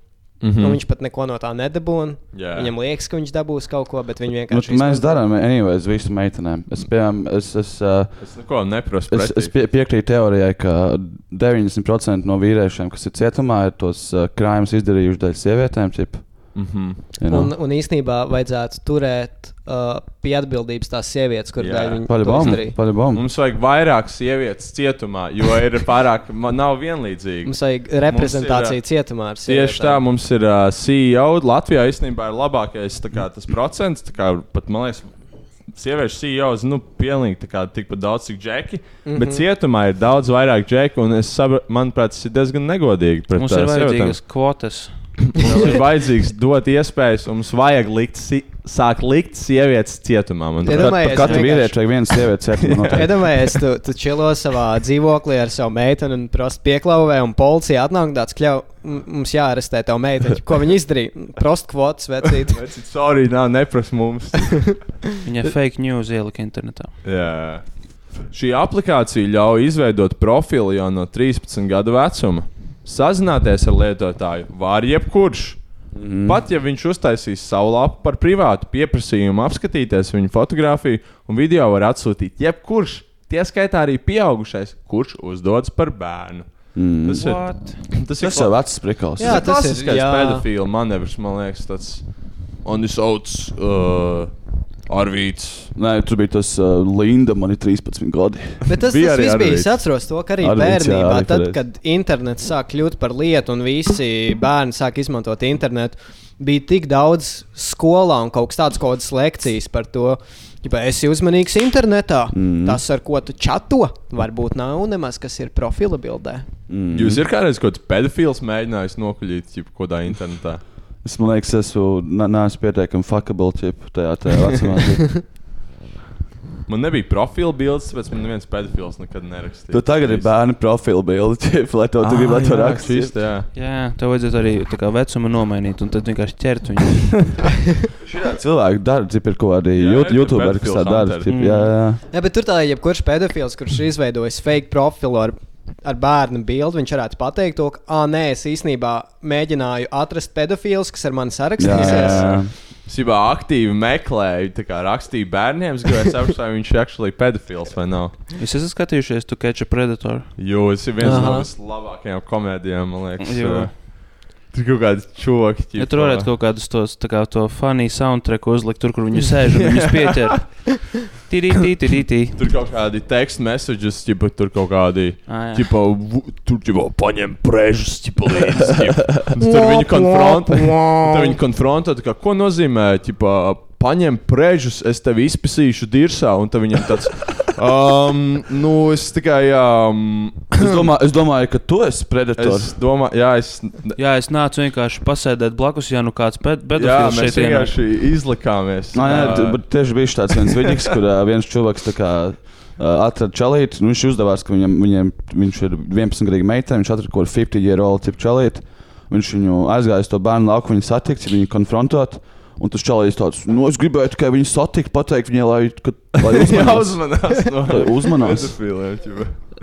Mm. -hmm. Viņš pat neko no tā nedabūna. Jā. Viņam liekas, ka viņš dabūs kaut ko, bet viņš Nu, vienkārši. mēs darām, anyways, visu meitenēm. Es, piemēram, es, es, uh, Es neko neprasu. es, es pie, piekrītu teorijai, ka 90% no vīriešiem, kas ir cietumā, ir tos uh, krājumus izdarījuši dēļ sievietēm. Ķip, Mm -hmm. you know. Un, un īstenībā vajadzētu turēt uh, pie atbildības tās sievietes, kur Jā. dēļ paļu bombu. Mums vajag vairāk sievietes cietumā, jo ir pārāk, nav vienlīdzīgi. Mums vajag reprezentāciju Mums cietumā ar Tieši tā, mums ir uh, CEO. Latvijā īstenībā ir labākais kā, tas procents. tā Kā, pat, man liekas, sieviešu CEOs, nu, pilnīgi kā tikpat daudz, cik džeki. Mm Mhm. -hmm. Bet cietumā ir daudz vairāk džeku, un es saprotu, manuprāt, tas ir diezgan negodīgi. pret, Mums ir sievietēm. vajadzīgas kvotas. Mums ir vajadzīgs dot iespējas, un mums vajag likt, si sākt likt sievietes cietumā. vienkārši- vīriešu vajag vienu sievieti cietumā. Iedomājies, tu, tu čilo savā dzīvoklī ar savu meiteni un prosti pieklauvē, un policija atnāk un tāds kļauj, "M- mums jāarestē tavu meiteni. Ko viņi izdarīja? Prost kvotas vecīt. Vecīt, Sorry, nav neprasa mums. Viņa fake news ielika internetā. Jā. Šī aplikācija ļauj izveidot profilu jau no 13 gadu vecuma. Sazināties ar lietotāju var jebkurš. Mm. Pat ja viņš uztaisīs savu lapu par privātu pieprasījumu, apskatīties viņa fotografiju un video var atsūtīt jebkurš. Tieskaitā arī pieaugušais, kurš uzdodas par bērnu. Mm. Tas ir What? tas ir Tas jau vecs prikals. Jā, tas ir ir, klasiskais jā. pedofila manevrs, man liekas, tas un viņš sauc uh, Arvīts. Nē, tur bija tas uh, Linda, man ir 13 gadi. Bet tas, Bija tas arī viss bija. Es atceros to, ka arī Arvīts, jā, bērnībā, arī tad, kad internets sāk kļūt par lietu un visi bērni sāk izmantot internetu, bija tik daudz skolā un kaut kādas lekcijas par to. Ja esi uzmanīgs internetā, mm. tas, ar ko tu čato, varbūt nav nemaz kas ir profila bildē. Mm. Jūs ir kādreiz kaut kāds pedofils mēģinājis nokuļīt kaut kādā internetā? Es man liekas, esmu ne- neesmu pietiekami fuckable ķip tajā, tajā vecumā. Man nebija profila bildes, tāpēc man neviens pedofils nekad nerakstīja. tu tagad ir bērnu profila bilde, lai to tu gribi, lai to rakstītu. Šis, jā. Jā, tev vajadzētu arī kā vecumu nomainīt, un tad vienkārši ķert viņu. Cilvēki dara, cip ir kaut kādi ir youtuberi, kas tā dara. Jā, jā. Jā, bet tur tā, jebkurš pedofils, kurš ir izveidojis fake profilu ar, ar bērnu bildi, viņš varētu pateikt, to, ka, ah, nē, es īstenībā mēģināju atrast pedofilus, kas ar mani Jā, jā, sarakstīsies. jā. Es jau aktīvi meklēju, tā kā rakstīju bērniem, es gribēju saprast, vai viņš ir actually pedofils vai nav. Jūs esat skatījušies, tu catch a predator. Jo tas ir viens Aha. no vislabākajām komēdijām, man liekas. Jo. Jā. Tur kaut kādi čūski. Ja tur varētu kaut kādus tos, tā kā to funny soundtracku uzlikt, tur, kur viņi sēž un viņus pieķer. Tīri, tīri, tīri, tīri. Tur kaut kādi tekstu messages, ķipa, tur kaut kādi. Ah. Ķipa, vu- tur jau paņem prēžus, ķipa, līdzi. Tur viņi konfrontē. Tur viņi konfrontē, tā kā, ko nozīmē, ķipa, paņem prēžus, es tevi izpisīšu dirsā, un tad viņam tāds. Um, nu, es tikai. Um, Es, domā, es domāju, ka tu esi predators. es domāju, jā, es. Jā, es nācu vienkārši pasēdēt blakus, ja nu kāds ped Jā, pedofils mēs šeit ienāk. vienkārši izlikāmies. Nā, jā, Ā, t- bet tieši bija tāds viens vidīgs, kur viens cilvēks tā kā, atrada čalīti. Nu, viņš uzdevās, ka viņam, viņam, viņš ir 11 gadu meitene, viņš atrada kaut kādu 50 year old tipu čalīti. Viņš viņu aizgāja uz to bērnu lauku, viņu satikt, viņu konfrontot. Un tas čalījis tāds, nu, es gribēju tikai viņu satikt, pateikt viņai, lai, ka, lai uzmanās. Jāuzmanās no Lai uzmanās.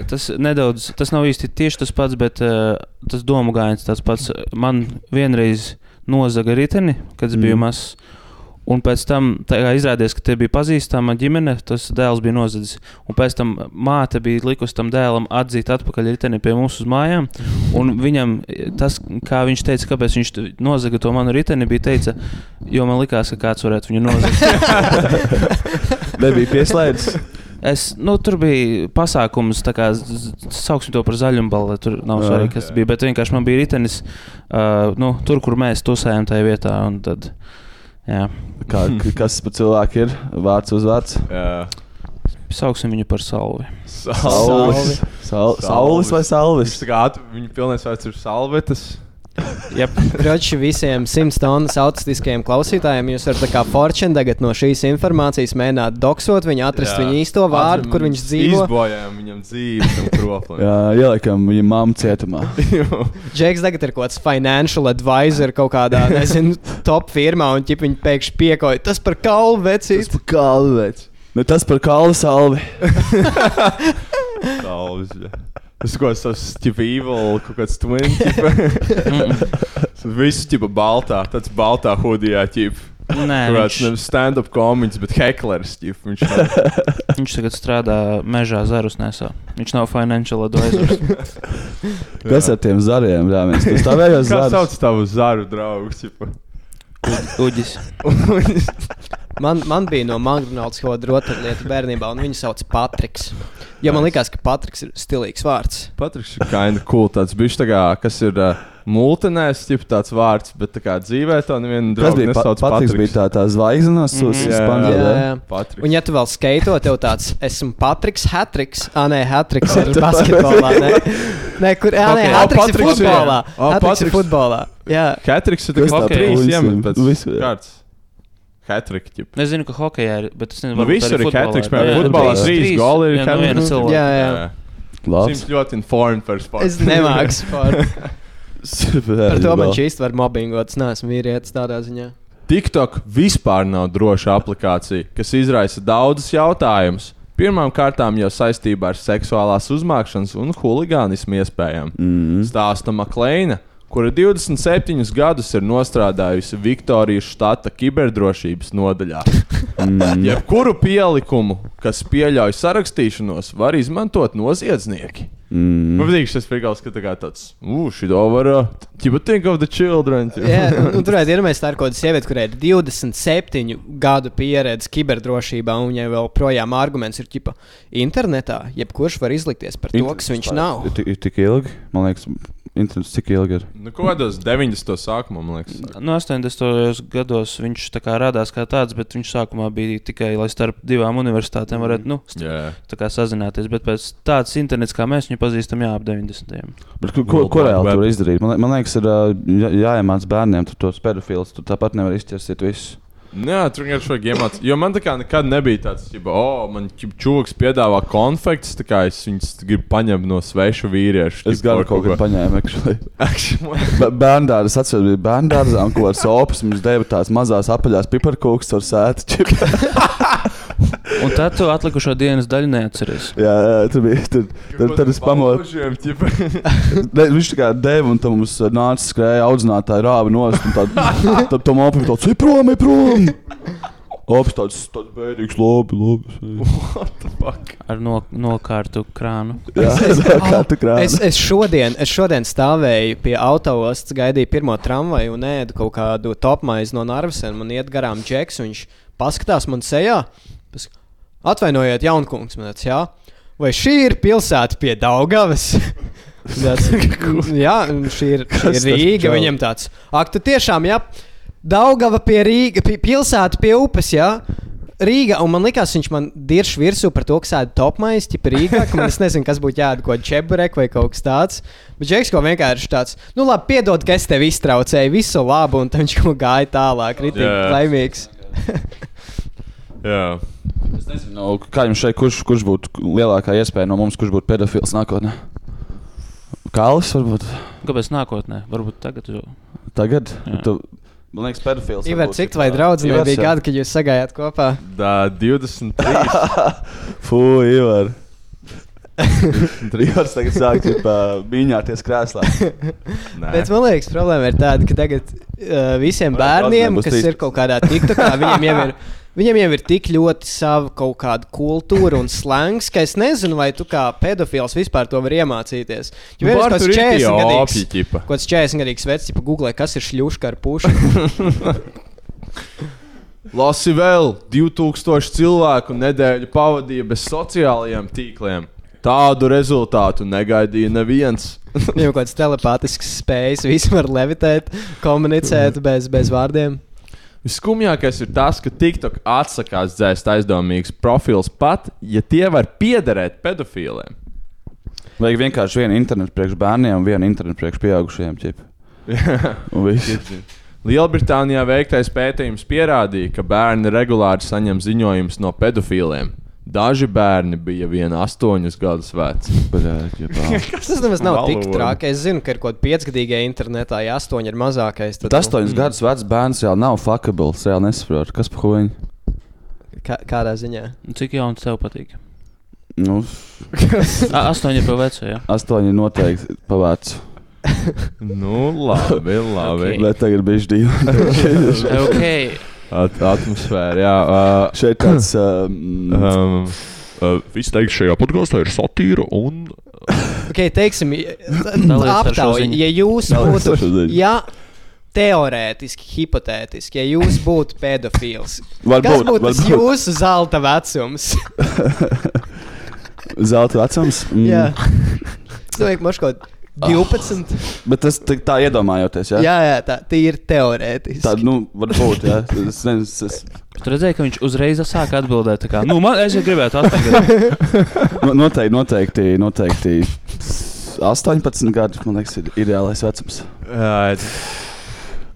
Tas nedaudz, tas nav īsti tieši tas pats, bet uh, tas domu gājiens tāds pats. Man vienreiz nozaga riteni, kad es biju Mm. mazs. Un pēc tam izrādījās, ka te bija pazīstama ģimene, tas dēls bija nozadzis. Un pēc tam māte bija likusi tam dēlam atzīt atpakaļ riteni pie mums uz mājām. Un viņam tas, kā viņš teica, kāpēc viņš nozaga to manu riteni, bija teica, jo man likās, ka kāds varētu viņu nozagt. Nebija pieslēdzis. Es, nu, tur bija pasākums, kā sauksim to par zaļumballi. Tur nav Jā. svarīgi, kas tas bija. Bet vienkārši man bija ritenis uh, nu, tur, kur mēs tusējām tajā vietā. un Tad, jā, Kā, kas par cilvēku ir? Vārds uz vārds. Jā. sauksim viņu par salvi. Saulis. Sal, saulis vai salvis? Tā kā at- viņa pilnais vārds ir salvetes. Yep. Groči visiem 100 tonnas autistiskajiem klausītājiem. Jūs varat kā fortune tagad no šīs informācijas mēģināt doksot viņu, atrast Jā. viņu īsto vārdu, Atzīm, kur viņš dzīvo. Izbojājām viņam dzīvi. Jā, ieliekam viņa mammu cietumā. Džeks tagad ir kaut kāds financial advisor kaut kādā, nezinu, top firmā, un ķip viņi pēkšņi piekoja. Tas par kalnu vecīt. par kalnu veci. Nu, tas par kalnu salvi. Salvis. Tas kaut kāds tas tipa evil, kaut kāds twin. Tipa. Viss tipa baltā, tāds baltā hudijā ķip. Nē, Kaut kāds viņš, nevis stand-up komiķis, bet heklers. ķip. Viņš viņš tagad strādā mežā zarus nesā. Viņš nav financial advisor. Kas ar tiem zariem? Jā, mēs tur stāvējām Kā zarus. sauc tavu zaru draugu? ķipa? Uģis. Man, man bija no McDonald's kaut kāda rotaļlieta bērnībā, un viņu sauc Patriks. Jo man likās, ka Patriks ir stilīgs vārds. Patriks ir kind of cool. Tāds bišķi, tā kā, kas ir uh, Multinēs, jau tāds vārds, bet tā kā dzīvē to nevienu draugu bija pa, nesauc Patriks? bija tā, tā zvaigzne no. Sūsas Jā, spangā. Jā, jā. jā. Patriks. Un, ja tu vēl skaito, tev tāds, esmu Patriks Hatriks. Ah, nē, Hatriks ir basketbolā. Nē, nē kur, ah, nē, Ok. Hatriks ir Patriks ir- futbolā. O, Hatriks ir futbolā. Jā, Hatriks ir Kas tikai trīs puisis? iemet pēc Visu- kārtas. Hatrik, ģip. Es zinu, ka hokejā ir, bet es nezinu, Nu, visur ir Jā, jā, futbolā trīs- goli ir jā, viena cilvēka. jā, jā. Labs. Sims ļoti informed par sportu. Es nemāku sportu. Par to man šī īsti var mobbingot. Es neesmu vīrietis tādā ziņā. TikTok vispār nav droša aplikācija, kas izraisa daudzus jautājumus. Pirmkārt, jau saistībā ar seksuālās uzmākšanas un huligānismu iespējām. Mm. Stāsta Maklēna, kura 27 gadus ir nostrādājusi Viktorijas štata kiberdrošības nodaļā. Mm. Jebkuru pielikumu, kas pieļauj sarakstīšanos, var izmantot noziedznieki. Mm. Man patīk šis figūrs, ka tā kā tāds - šī var. You think of the children. Jā, un, un tur ir iedomājies, tā ir kaut kāda sieviete, kurai ir 27 gadu pieredze kiberdrošībā, un viņai vēl projām arguments ir, ka internetā jebkurš var izlikties par to, kas viņš nav. Ir, tik- ir tik ilgi, man liekas, internets cik ilgi ir. Nu, ko kādos 90. sākumā, man liekas. No 80. gados viņš tā kā radās kā tāds, bet viņš sākumā bija tikai, lai starp divām universitātēm varētu nu, st- Jā. tā kā sazināties. Bet pēc tāds internets, kā mēs viņu pazīstam, jā, ap 90. Bet, ko, ko, ko reāli tur izdarīt? Man, man liekas, ir jā, jāiemāc bērniem tur tos pedofilus. Tu tāpat nevar izķersīt visu. Jā, tur vienkārši vajag iemācīt. Jo man tā kā nekad nebija tāds, ka, oh, man čūlis piedāvā konfekts, tā kā es viņus gribu paņemt no sveša vīrieša. Es gan kaut ko paņēmu. Bērndārs atceros, bija bērndārzā, un ko ar sopas mums deva tās mazās apaļās piparkūks ar sēti. Un tad tu atlikušo dienas daļu neatceries. jā, jā, tur bija. Tur, tur, tur es pamodu. Ne, viņš tā kā deva, un tam mums ā, nāca skrēja audzinātāja rāva nost. un Tad tad tam opim tāds - ir prom, ir prom! Ops tāds - tāds bēdīgs, labi, labi. Ar no, nokārtu krānu. Jā, kā tu krāni. Es, es, šodien, es šodien stāvēju pie autostas, gaidīju pirmo tramvaju un ēdu kaut kādu topmaizi no Narvisena. Man iet garām džeks, un viņš paskatās man sejā. Pas- Atvainojiet, jaunkungs, man tāds, jā. Vai šī ir pilsēta pie Daugavas? Tāds, jā, šī ir, šī Kas ir tas Rīga. Viņam tāds, ak, tu tiešām, jā, Daugava pie Rīga, pie, pilsēta pie upes, jā. Rīga, un man liekas, viņš man dirž virsū par to, ka sēž topmais, tipā Rīgā. ka Man es nezinu, kas būtu jādara, ko čeburek vai kaut kas tāds. Bet Džeks ko vienkārši tāds, nu labi, piedod, ka es tevi iztraucēju, visu labu, un viņš kaut kā gāja tālāk, ritīgi laimīgs. Jā. Es nezinu, nu, kā jums šeit, kurš, kurš būtu lielākā iespēja no mums, kurš būtu pedofils nākotnē? Kālis varbūt Kāpēc nākotnē? Varbūt tagad jau. tagad? Jā. Tu, man liekas, pedofils. Ivar, cik vai tā- draudzenei Ivars, bija jā. gadi, kad jūs sagājāt kopā? Tā 23. Fū, Ivar. Trījus tagad sāk mīņāties krēslā. Nē. Bet man liekas, problēma ir tāda, ka tagad uh, visiem bērniem, kas ir kaut kādā TikTokā, viņiem jau ir. Viņam jau ir tik ļoti sava kaut kāda kultūra un slēngs, ka es nezinu, vai tu kā pedofils vispār to vari iemācīties. Nu, var vienkārši tur ir tie 40 opji, gadīgs, kaut kāds 40 gadīgs vecs, tipa googlē, kas ir šļuška ar pušu. Lasi vēl 2000 cilvēku nedēļu pavadīja bez sociālajiem tīkliem. Tādu rezultātu negaidīja neviens. Viņam kaut kāds telepātisks spējas, visi var levitēt, komunicēt bez, bez vārdiem. Viskumjākais ir tas, ka TikTok atsakās dzēst aizdomīgus profilus pat, ja tie var piederēt pedofīliem. Vajag vienkārši vienu internetu priekš bērniem un vienu internetu priekš pieaugušajiem. Lielbritānijā veiktais pētījums pierādīja, ka bērni regulāri saņem ziņojumus no pedofīliem. Daži bērni bija vien astoņus gadus veci. Tas nemaz nav tik Valoda. traki. Es zinu, ka ir kaut kāda piecgadīga internetā, ja astoņi ir mazākais. Tad, astoņus gadus vecs bērns jau nav fuckable. Es nesaprotu, kas par huņu. Kā, kādā ziņā? Cik jauns tev patīk? Nu, astoņi pa vecu, jā. astoņi noteikti pavāc. Nu, labi, labi. Ok. Bet tagad bija divi. ok. At atmosfēra, jā. Uh, Šeit tāds. Um, mm. um, uh, viss teiks šajā podkāstā ir satīra un. okay, teiksim, aptauj, ja jūs būtu. Ja teorētiski, hipotētiski, ja jūs būtu pedofils, varbūt, kas būtu tas jūsu zelta vecums? zelta vecums? Mm. Jā. Es domāju, ka maškot. Ah. 12. Oh, bet tas tā, tā iedomājoties, jā? Jā, jā tā, tā ir teorētiski. Tā, nu, varbūt, jā. Es nezinu, es... Tur redzēju, ka viņš uzreiz sāk atbildēt. Kā, nu, man, es gribētu atbildēt. noteikti, noteikti, noteikti. 18 gadi, man liekas, ir ideālais vecums. Jā,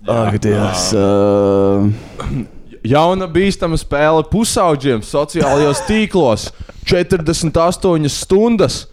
Ak, Dievs. Uh... Jauna bīstama spēle pusauģiem sociālajos tīklos - 48 stundas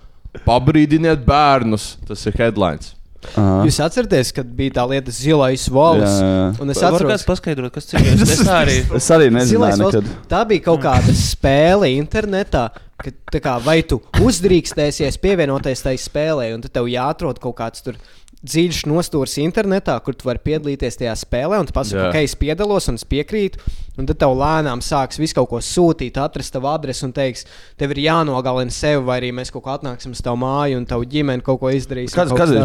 Pabrīdiniet bērnus. Tas ir headlines. uh, Jūs atceraties, kad bija tā lieta zilais. Un es atceros, kāds paskaidrot, kas tas ir? Es arī. es arī nekad. tā bija kaut kāda spēle internetā. Ka, tā kā, vai tu uzdrīkstēsies pievienoties tai spēlē, un tad tev jāatrod kaut kāds tur dziļš nostūris internetā, kur tu vari piedalīties tajā spēlē, un tu pasaki, ka es piedalos un es piekrītu. Un tad tev lēnām sāks visu kaut ko sūtīt, atrast tavu adresi un teiks, tev ir jānogalina sevi, vai arī mēs kaut kā atnāksim uz tavu māju un tavu ģimeni kaut ko izdarīsim. Kāds, kāds ir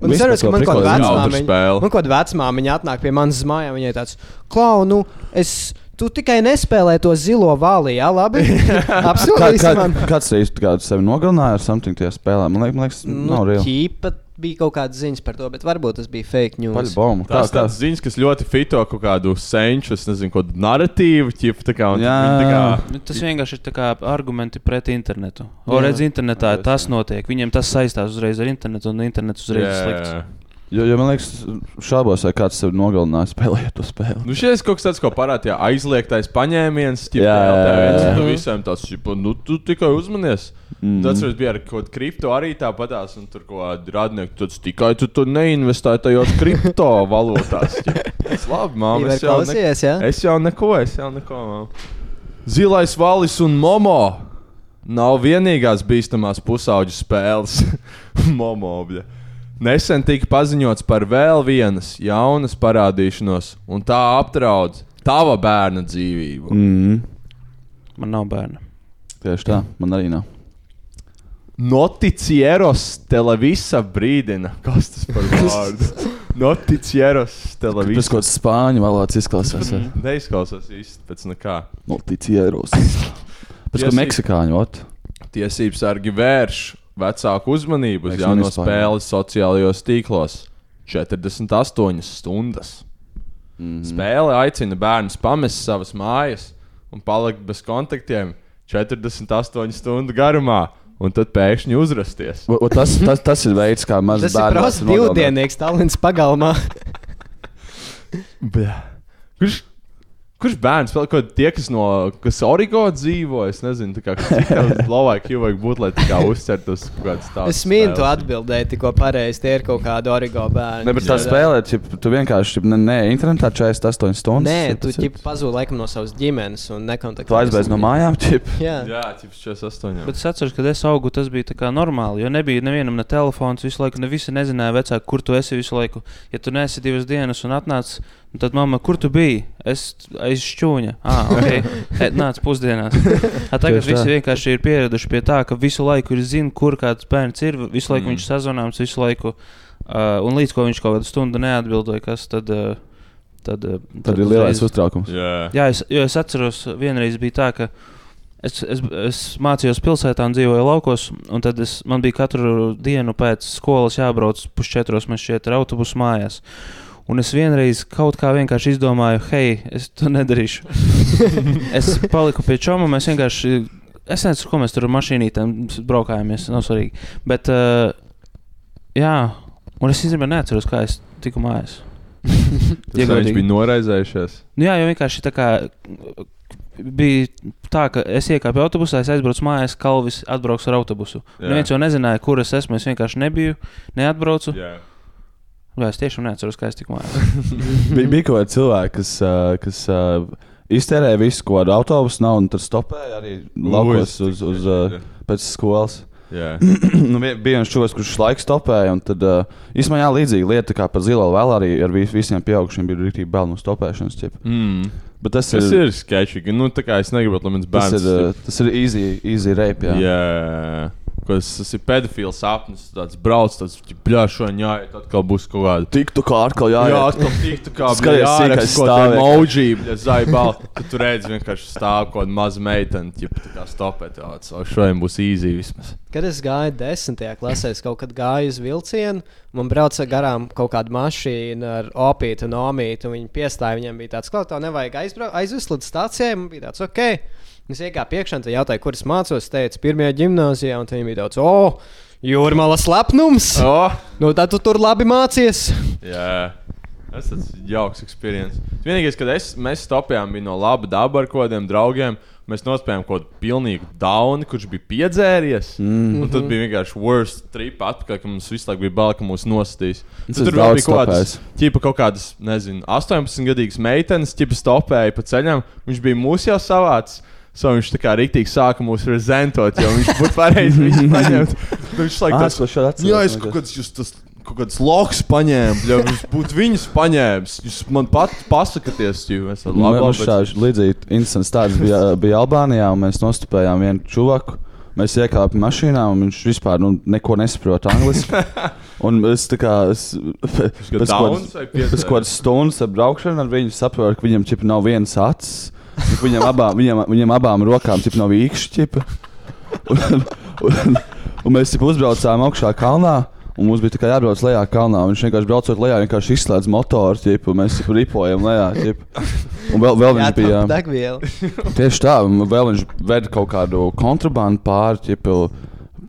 Un es saprotu, ka man kaut kāda vecmāmiņa, man kaut kāda vecmāmiņa atnāk pie manas mājās. Viņai tāds, klau, nu, es. Tu tikai nespēlē to zilo vāli, jā, labi. Kā, Apsolīsi kā, man. kāds reiz kā sevi nogalināja ar something tajā spēlē? Man liekas, man liekas Nu, nav reāli. ķīpa bija kaut kādas ziņas par to, bet varbūt tas bija fake news. Kā, Tas kā? tāds ziņas, kas ļoti fito kaut kādu senču, es nezinu, kādu narratīvu, ķip, tā kā, un Jā. tā kā, Nu, Tas vienkārši ir tā kā argumenti pret internetu. O, Jā. redz, internetā tas notiek. Viņiem tas saistās uzreiz ar internetu, un internets uzreiz ir slikts. Jo, jo man liekas, šaubos, vai kāds sevi nogalināja spēlējot to spēli. Nu, šis kaut kas tāds, ko parādīja aizliegtais paņēmiens, jā. Nu, visiem tas, nu, tu tikai uzmanies. Mm. Tas bija ar kaut kādu kripto arī tāpatās, un tur kaut kādi radnieki, tu tikai tu tur neinvestēji tajos kriptovalūtās. ķip. Tas labi, māma, Ivar es jau, ne, klausies, jā? es jau neko, es jau neko. Māma. Zilais valis un momo nav vienīgās bīstamās pusauģu spēles. momo, bļa. Nesen tika paziņots par vēl vienas jaunas parādīšanos, un tā apdraud tava bērna dzīvību. Mm. Man nav bērna. Tieši tā, man arī nav. Noticieros televīzija brīdina, kas tas par vārdu. Noticieros Tas televīzija. kaut kāds spāņu valodas izklausās. jā. Neizklausās īsti pēc nekā. Noticieros. Pēc kā meksikāņu. Tiesības sargi vērš vecāku uzmanību uz jauno spēli sociālajos tīklos. 48 stundas. Mm. Spēle aicina bērnus pamest savas mājas un palikt bez kontaktiem 48 stundu garumā, un tad pēkšņi uzrasties. O, o, tas, tas, tas ir veids, kā mazs Tas ir bērns prasa divdienīgs talants pagalmā. Kurš, kurš bērns vēl kaut kādi tie, kas no kas origo dzīvo? Es nezinu, tā kā Slovākijā vajag būt, lai tā kā uzcertu uz kaut kādas tādas. Es mīlu to atbildēt, tikko pareizi. Tie ir kaut kādi origo bērni. Ne, bet tā spēlē, ķip, tu vienkārši ķip, ne, ne internetā 48 stundas. Nē, tu ķip pazūdi laikam no savas ģimenes un nekontaktējies. Tu aizbēdz no mājām, ķip. Jā. Jā, tips 48. Bet es atceros, kad es augu, tas bija tā kā normāli. Jo nebija nevienam ne telefons, visu laiku ne visi nezināja, vecāki, kur tu esi visu laiku. Ja tu neesi divas dienas un atnāc, nu tad mamma, kur tu biji? Es aiz šķūņa. Ah, ok. He, nāc pusdienās. A, tagad visi vienkārši ir pieraduši pie tā, ka visu laiku ir zina, kur kāds bērns ir. Visu laiku Mm. viņš sazvanāms, visu laiku. Uh, un līdz ko viņš kaut kādu stundu neatbildēja, kas tad. Uh, Tad, uh, Tad ir lielais uztraukums. Jā, Jā, es, jo es atceros, vienreiz bija tā, ka es, es, es mācījos pilsētā un dzīvoju laukos. Un tad es, man bija katru dienu pēc skolas jābrauc pusčetros, man šķiet, ar autobusu mājās. Un es vienreiz kaut kā vienkārši izdomāju, hei, es to nedarīšu. es paliku pie čoma, mēs vienkārši. Es nezinu, ko mēs tur ar mašīnītēm braukājāmies, nav svarīgi. Bet, uh, jā, un es īstenībā neatceros, kā es tiku mājās. Ja viņš bija noraizējušies. Nu, jā, jau vienkārši tā kā bija tā, ka es iekāpu autobusā, es aizbraucu mājās, Kalvis atbrauks ar autobusu. Jā. Neviens jau nezināja, kur es esmu. Es vienkārši nebiju, neatbraucu. Jā. Jā, es tiešām neatceros, kā es tiku mājās. Bija, bija kaut kādi cilvēki, kas, uh, kas uh, iztērēja visu, ko ar autobusu nav, un tad stopēja arī laukos Ui, uz, uz, uh, pēc skolas. Jā. nu, bija viens čūlis, kurš laiku stopēja, un tad uh, īstenībā līdzīga lieta, kā par zilo vēl arī ar vis, visiem pieaugušiem bija rīktīgi bail no stopēšanas. Mm. Bet tas, Tas ir, ir sketčīgi. Nu, es negribu, lai mans tas bērns. ir, uh, tas ir easy, easy rape. Jā. Jā. Kas tas ir pedofils sapnis. Tāds brauc, tāds bļāšana, jā, tad atkal būs kaut kāda. Tiktu kā atkal jāiet. Jā, atkal tiktu kā stāvēju. emoji, ja zaibal. Tad tu redzi vienkārši stāv kaut kāda maza meitene, ja tā kā stopē tāds. O, šodien būs easy vismaz. Kad es gāju desmitajā klasē, es kaut kad gāju uz vilcienu. Man brauca garām kaut kāda mašīna ar opītu un omītu. un Viņi piestāja, viņiem bija tāds, ka tev nevajag aizbrau- aizvest līdz stācijai. Man bija tāds, ok. Es iekāpu iekšā, un jautāju, kur es mācos. Es teicu, pirmajā gimnājā, un viņi bija tāds, oh, jūrmāla slepnums. Oh! Nu, tad tu tur labi mācies. Jā, tas ir jauks pieredze. Vienīgais, kad es, mēs stopējām, bija no laba daba ar kādiem draugiem. Mēs nospējām kaut kādu pilnīgu dauni, kurš bija piedzēries. Mm. Un tad bija vienkārši worst trip atpakaļ, ka mums visu laiku bija bail, ka mūs nostīs. Tad tur daudz bija kaut kādas, ķipa, kaut kādas, nezinu, 18 gadīgas meitenes, ķipa stopēja pa ceļam. Viņš bija mūs jau savāds. So viņš tā kā rīktīgi sāka mūs rezentot, jo viņš būtu pareizi visu paņemt. Viņš laikam tāds atceros, Jā, es kaut kāds, jūs tas kaut kāds loks paņēmu, ja jūs būtu viņus paņēmis. Jūs man pat pasakāties, jo es labi. Mums šāds līdzīgs incidents tāds bija, bija Albānijā, un mēs nostupējām vienu čuvaku. Mēs iekāpām mašīnā, un viņš vispār nu, neko nesaprot angliski. Un es tā kā es, pēc kādas- stundas ar braukšanu ar viņu saprotu, ka viņam čipa nav viens acis. Viņam abām, viņam, viņam abām rokām čipa nav īkšķi. Un, un, un mēs čipa uzbraucām augšā kalnā. Un mums bija tikai jābrauc lejā kalnā. un Viņš vienkārši braucot lejā, vienkārši izslēdz motoru, ķip, un mēs ripojam lejā. Ķip. Un vēl, vēl viņš bija. degviela. Tieši tā, un vēl viņš veda kaut kādu kontrabandu pāri, ķipu,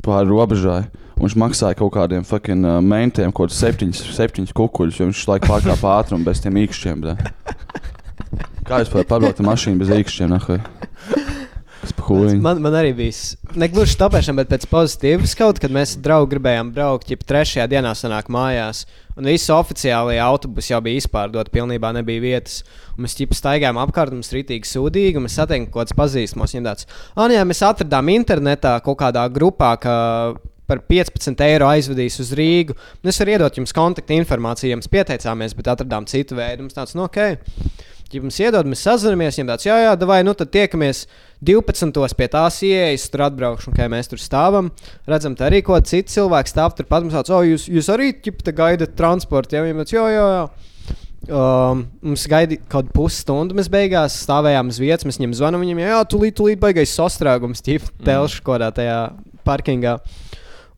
pāri robežai. Un viņš maksāja kaut kādiem fucking uh, mentiem, kaut kādus septiņus, septiņus kukuļus, jo viņš laiku pārkāpa ātrumu bez tiem īkšķiem. bļa. Kā jūs varat ar mašīnu bez īkšķiem? Man, man arī bija s- ne gluži tāpēšana, bet pēc pozitīvas kaut kad mēs ar draugu gribējām braukt, ja trešajā dienā sanāk mājās. Un visi oficiālie autobusi jau bija izpārdoti, pilnībā nebija vietas. Un mēs ķipa staigājām apkārt, mums rītīgi sūdīgi, un mēs satiekām kaut kāds pazīstamos. Viņam tāds, ah, jā, mēs atradām internetā kaut kādā grupā, ka par 15 eiro aizvedīs uz Rīgu. Es varu iedot jums kontaktu informāciju, jums pieteicāmies, bet atradām citu veidu. Mums tāds, nu, ok. Ja mums iedod, mēs sazināmies, viņam tāds, jā, jā, vai nu tad tiekamies 12. pie tās ieejas, tur atbraukšu, un kā mēs tur stāvam. Redzam, tā arī kaut cits cilvēks stāv tur pat mums tāds, oh, jūs, jūs arī ķipta gaidat transportu, jā, viņam tāds, jā, jā, jā. Um, mums gaidīja kaut pusstundu. Mēs beigās stāvējām uz vietas, mēs viņam zvanām. Viņam jau tūlīt, tūlīt baigais sastrēgums, tīpa telšu kaut kādā tajā parkingā.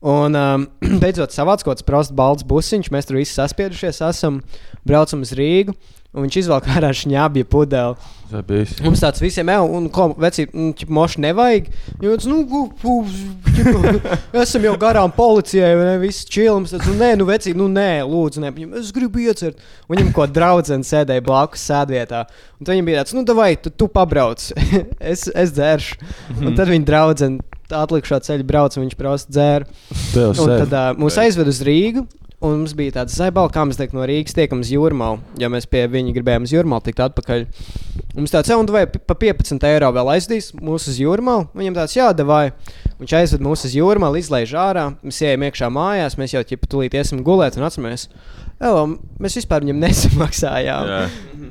Un um, beidzot savāds kaut kāds prosts balts busiņš, mēs tur visi saspiedušies, esam, braucam uz Rīgu. Un viņš izvelk ārā šņābju pudeli. Zabijs. Mums tāds visiem jau, un ko veci, moši nevajag. Jūs, nu, gu, gu, ķipa, esam jau garām policijai, vai ne? Viss čilums. Tāds, nu, nē, nu, veci, nu, nē, lūdzu, nē. Viņam, es gribu iecert. Un Viņam ko draudzene sēdēja blakus sēdvietā. Un tad viņam bija tāds, nu, vai tu, tu pabrauc, es, es dzēršu. Un tad viņa draudzene atlikušā ceļa brauc, un viņš prosti dzēra. Tev Un tad uh, mūs aizved uz Rīgu. Un mums bija tāds zaibals, kā mēs teiktu, no Rīgas tiekam uz jūrmālu. Ja mēs pie viņa gribējām uz jūrmālu tikt atpakaļ. Mums tāds, un vai pa 15 eiro vēl aizdīs mūsu uz jūrmālu? Viņam tāds, jā, vai. Viņš aizved mūs uz jūrmālu, izlaiž ārā. Mēs ejam iekšā mājās, mēs jau ķipa tulīt iesim gulēt un atceramies. Elo, mēs vispār viņam nesamaksājām. Jā.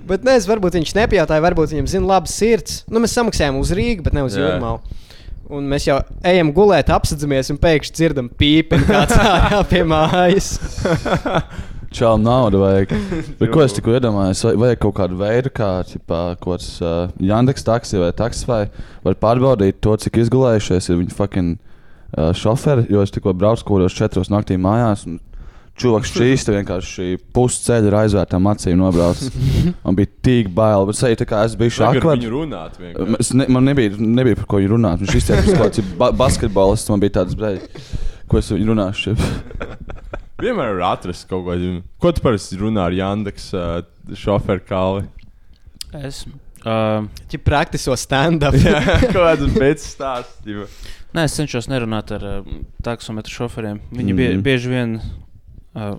Bet nezinu, varbūt viņš nepajautāja, varbūt viņam zina labs sirds. Nu, mēs samaksājām uz Rīgu, bet ne uz Jā. jūrmālu. Un mēs jau ejam gulēt, apsadzamies un pēkšņi dzirdam pīpi kāds ārā pie mājas. Čau, naudu vajag. Bet, ko es tikko iedomājos, vai vajag kaut kādu veidu, kā ķipā, kāds uh, Yandex taksi vai taksifai, var pārbaudīt to, cik izgulējušies ir viņa fucking uh, šoferi. Jo es tikko braucu kaut kādos četros naktī mājās. un Čuvaks šīs vienkārši pusceļa ar aizvērtām acīm nobraucis. Man bija tik bail, bet kā es biju šādi. viņu runāt vienkārši. Es ne, man nebija, nebija par ko viņu runāt. Viņš izteicās, ka ir ba basketbolists. Man bija tāds, brei, ko es runāšu. Vienmēr var atrast kaut ko tādu. Ko tu parasti runā ar Jandeks uh, šoferu kalvi? Es. Uh, Viņa praktisko stand-up. Jā, kaut kādas pēc stāstījuma. Nē, es cenšos nerunāt ar uh, taksometru šoferiem. Viņi mm. bie, Mhm. bieži vien. Uh,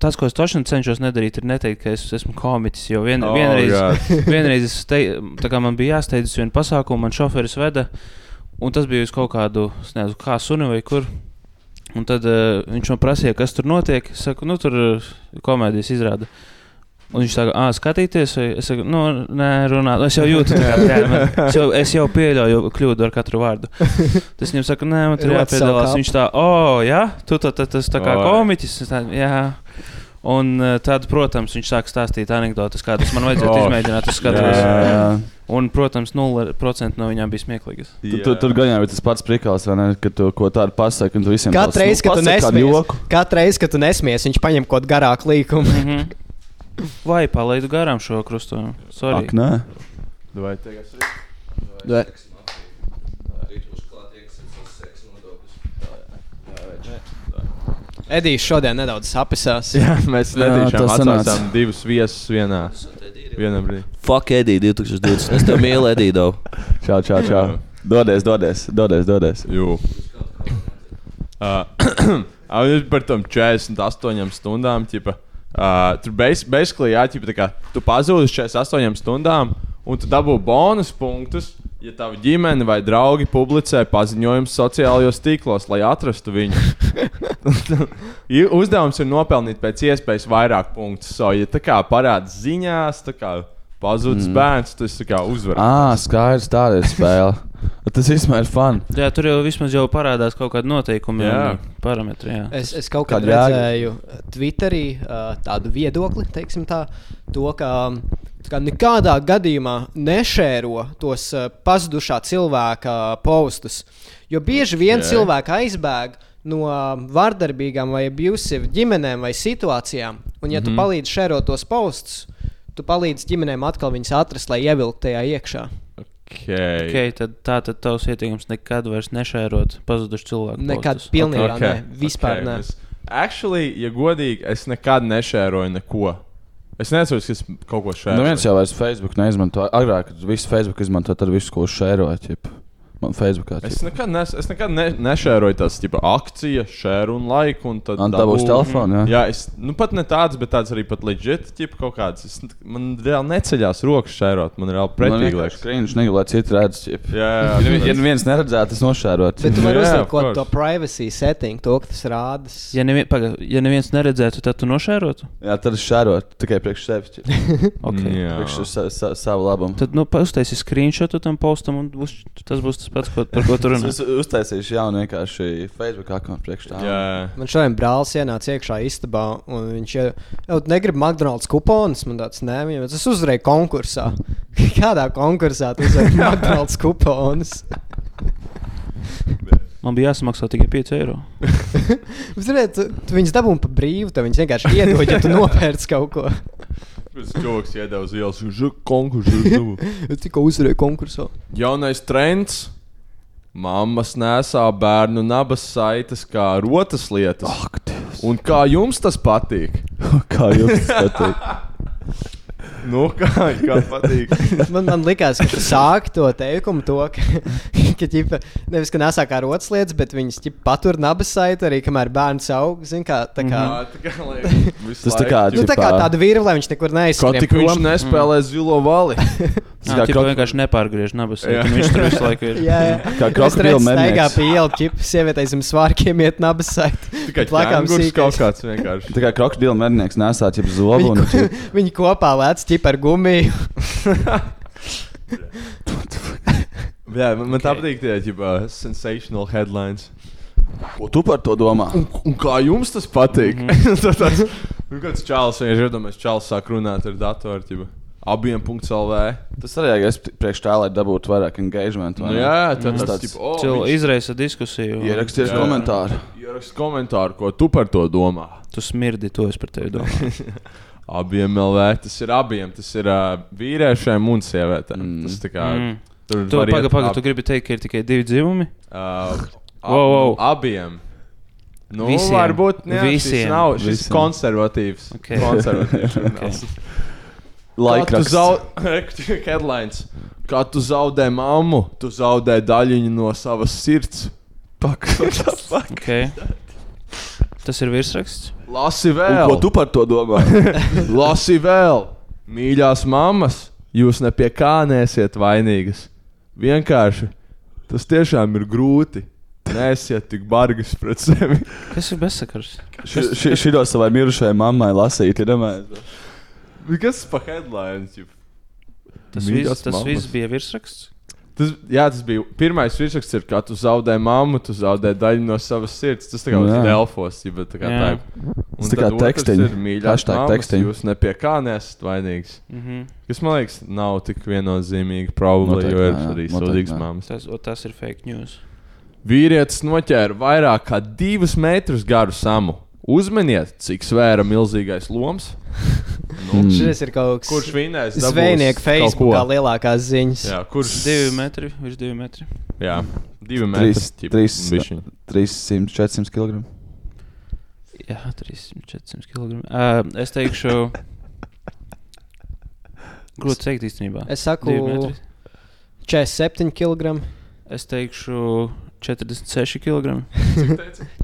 tas, ko es točni cenšos nedarīt, ir neteikt, ka es esmu komiķis. Jo vien, Oh, vienreiz, God. vienreiz es te, man bija jāsteidz uz vienu pasākumu, man šoferis veda, un tas bija uz kaut kādu, nezinu, kā suni vai kur. Un tad uh, viņš man prasīja, kas tur notiek. Es saku, nu, tur uh, komēdijas izrāda. Un viņš saka, ah, skatīties, vai es saku, nu, nē, runāt. Es jau jūtu, tā kā, jā, man, es, jau, es jau pieļauju kļūdu ar katru vārdu. Tas viņam saka, nē, man tur jāpiedalās. Viņš tā, oh, jā, tu tā, tā, tas tā kā Oi. komiķis. Tā, jā. Un eh, tad, protams, viņš sāk stāstīt anekdotas, kādas man vajadzētu Oh, izmēģināt. Es skatos. Un, protams, 0% no viņām bija smieklīgas. Tu, tu, tur gan jau ir tas pats prikals, vai ne? Kad tu ko tādu pasaki, un tu visiem Katru reizi, kad tu nesmies, katru reizi, kad tu nesmies, viņš paņem kaut garāku līkumu. Mm -hmm. Vai palaidu garām šo krustojumu? Sorry. Ak, nē. Vai tagad Vai- Edijs šodien nedaudz sapisās. Jā, mēs sanāca. atcaucām divus viesus vienā. Vienā brīdī. Fuck, Edī, 2020. Es tev mīlu, Edī, daudz. Čau, čau, čau. Dodies, dodies, dodies. dodies. Jū. Uh, par tam 48 stundām. Ķipa, uh, tur basically, jā, ķipa, tā kā tu pazūdi uz 48 stundām, un tu dabū bonus punktus, ja tava ģimene vai draugi publicē paziņojumus sociālajos tīklos, lai atrastu viņu. Uzdevums ir nopelnīt pēc iespējas vairāk punktu. So, ja tā kā parādās ziņās, tā kā pazudis mm. bērns, tas ir kā uzvarētājs. Ah, skaidrs, tāda ir spēle. Tas vispār ir fun. Jā, tur jau vismaz jau parādās kaut kādi noteikumi Jā. parametri. Jā. Es, es kaut Kāda jēga? redzēju Twitterī uh, tādu viedokli, teiksim tā, to, ka tā kā nekādā gadījumā nešēro tos uh, pazudušā cilvēka postus. Jo bieži vien Ok. cilvēki aizbēg no vardarbīgām vai abusive ģimenēm vai situācijām. Un, ja mm -hmm. tu palīdzi šērot tos postus, tu palīdzi ģimenēm atkal viņus atrast, lai ievilktu tajā iekšā. Okay. Okay, tad tā tad tavs ieteikums nekad vairs nešērot pazudušu cilvēku. Nekad pilnībā okay. ne. Vispār okay. ne. Actually, ja godīgi, es nekad nešēroju neko. Es neatceros, ka es kaut ko šēroju. Nu, viens jau vairs Facebook neizmanto. Agrāk, kad visu Facebook izmanto, tad visu, ko šēroja. Man Facebookā. Es nekad, nes, es nekad ne, nešēroju tādas tipa, akcijas, šēru un laiku. Un tad Un dabūs telefonu, jā? Jā, es nu, pat ne tādas, bet tādas arī pat legit, tipa, kaut kādas. Es, man reāli neceļās rokas šērot. Man reāli pretīgi liekas. skriņš, negribu, lai citi redz. Jā, jā, Ja, jā. ja neviens neredzētu, tas nošērot. Bet tu vari uzlikt kaut to privacy setting, to, ka tas rādas. Ja, nevien, paga, ja neviens neredzētu, tad tu nošērotu. Jā, tad es šērot tikai priekš sevis. Okay. Jā. Priekš sa, sa, savu labumu. Tad nu, uztaisīsi screenshotu tam postam, un būs, tas būs tas pats, ko, par ko tu runā. Es uztaisīšu jaunu vienkārši Facebook kontu priekš tā. Jā. Man šodien brālis ienāca iekšā istabā, un viņš jau jau negrib McDonald's kuponus. Man tāds nē, viņam tas uzvarēja konkursā. Kādā konkursā tas ir McDonald's kuponus? Man bija jāsamaksā tikai 5 eiro. Ziniet, tu, tu viņus dabūji pa brīvu, tad viņš vienkārši iedod, ja tu nopērci kaut ko. Tas joks iedeva uz ielas, už konkursu. Es tikko uzvarēju konkursā. Jaunais trends. Mammas nesā bērnu nabas saites kā rotas lietas. Ak, Dievs. Un kā jums tas patīk? Kā jums tas patīk? Nu, kā, kā patīk? Man, man liekas, ka tu sāki to teikumu, to, ka, ka ģipa, nevis ka nesā kā rotas lietas, bet viņas ģipa, patur nabas saiti arī, kamēr bērns aug. Zin, kā, tā kā, kā, visu Tas tā kā, nu, tā kā tāda vīra, lai viņš nekur Kā neizskrien. tik viņš nespēlē zilo vali? Jā, kā tā krok- vienkārši nepārgriež nabas. Jā. Viņš tur visu laiku ir. Jā, jā. Kā krokodila redzu, staigā pie ielas, ķipa, sievietei zem svārkiem iet nabas saiti. Tikai Plakām sīkais. kaut kāds vienkārši. Tā kā krokodila mednieks nesā ķip zobu un Viņi, ķip, viņi kopā lēc ķipa ar gumiju. Jā, man, man tā patīk tie ģibā, sensational headlines. ko tu par to domā? Un, un kā jums tas patīk? Mm -hmm. tas tāds, nu, kāds čāls, ja iedomājamies, čāls sāk runāt ar datoru, ģibā. Abiem punkts LV. Tas arī ir priekš tā, lai dabūtu vairāk engagement. vai Nu, jā, Tas tas tāds- oh, viņš izraisa diskusiju. Jā. komentāru. Ierakst komentāru, ko tu par to domā. Tu smirdi, to es par tevi domāju. Abiem LV. Tas ir abiem. Tas ir uh, vīriešiem un sievietēm. Mm. Tas tā kā. Mm. Tur Tu pagaidi, pagaidi, ab- tu gribi teikt, ka ir tikai divi dzimumi? Uh, ab, Wow, wow. Abiem. Nu, Visiem. Varbūt ne. Šis Visiem. nav šis Visiem. konservatīvs. Okay. Konservatīvs. žurnāls. Kā tu Laikraksts. zaudē, headlines. Kā tu zaudē mammu, tu zaudē daļiņu no savas sirds. Pak, Okay. Tas ir virsraksts. Lasi Un vēl. Ko tu par to domā? Lasi vēl. Mīļās mammas, jūs ne pie kā nesiet vainīgas. Vienkārši tas tiešām ir grūti. Nesiet tik bargas pret sevi. Kas ir bezsakars? Ši- Šito savai mirušajai mammai lasīt, ir. Bet Kas par headline? ķip? Tas, viss, tas viss bija virsraksts. Tas, jā, tas bija pirmais virsraksts, ir, ka tu zaudē mammu, tu zaudē daļu no savas sirds. Tas tā kā Jā. uz Delfos, ja tā kā tā. Tas tā kā tekstiņi. Hashtag tekstiņi. Jūs ne pie kā nesat vainīgs. Mhm. Kas man liekas, nav tik viennozīmīgi, Noteikti jo ir jā. arī nē. mammas. Tas, o, tas ir fake news. Vīrietis noķēra vairāk kā divus metrus garu samu. Uzminiet, cik svēra milzīgais loms. Nu, Hmm. Šis ir kaut kas Kurš vinēs? dabūs Zvejnieku. Facebookā lielākās ziņas. Jā, kurš Divi metri, virs divi metri. Jā, divi metri. Trīs- ķip, trīs- bišķiņ. 300, 400 kg. Jā, 300-400 kg. Uh, es teikšu, grūti teikt īstenībā. Es saku, Divi metri. 47 kg. Es teikšu 46 kg.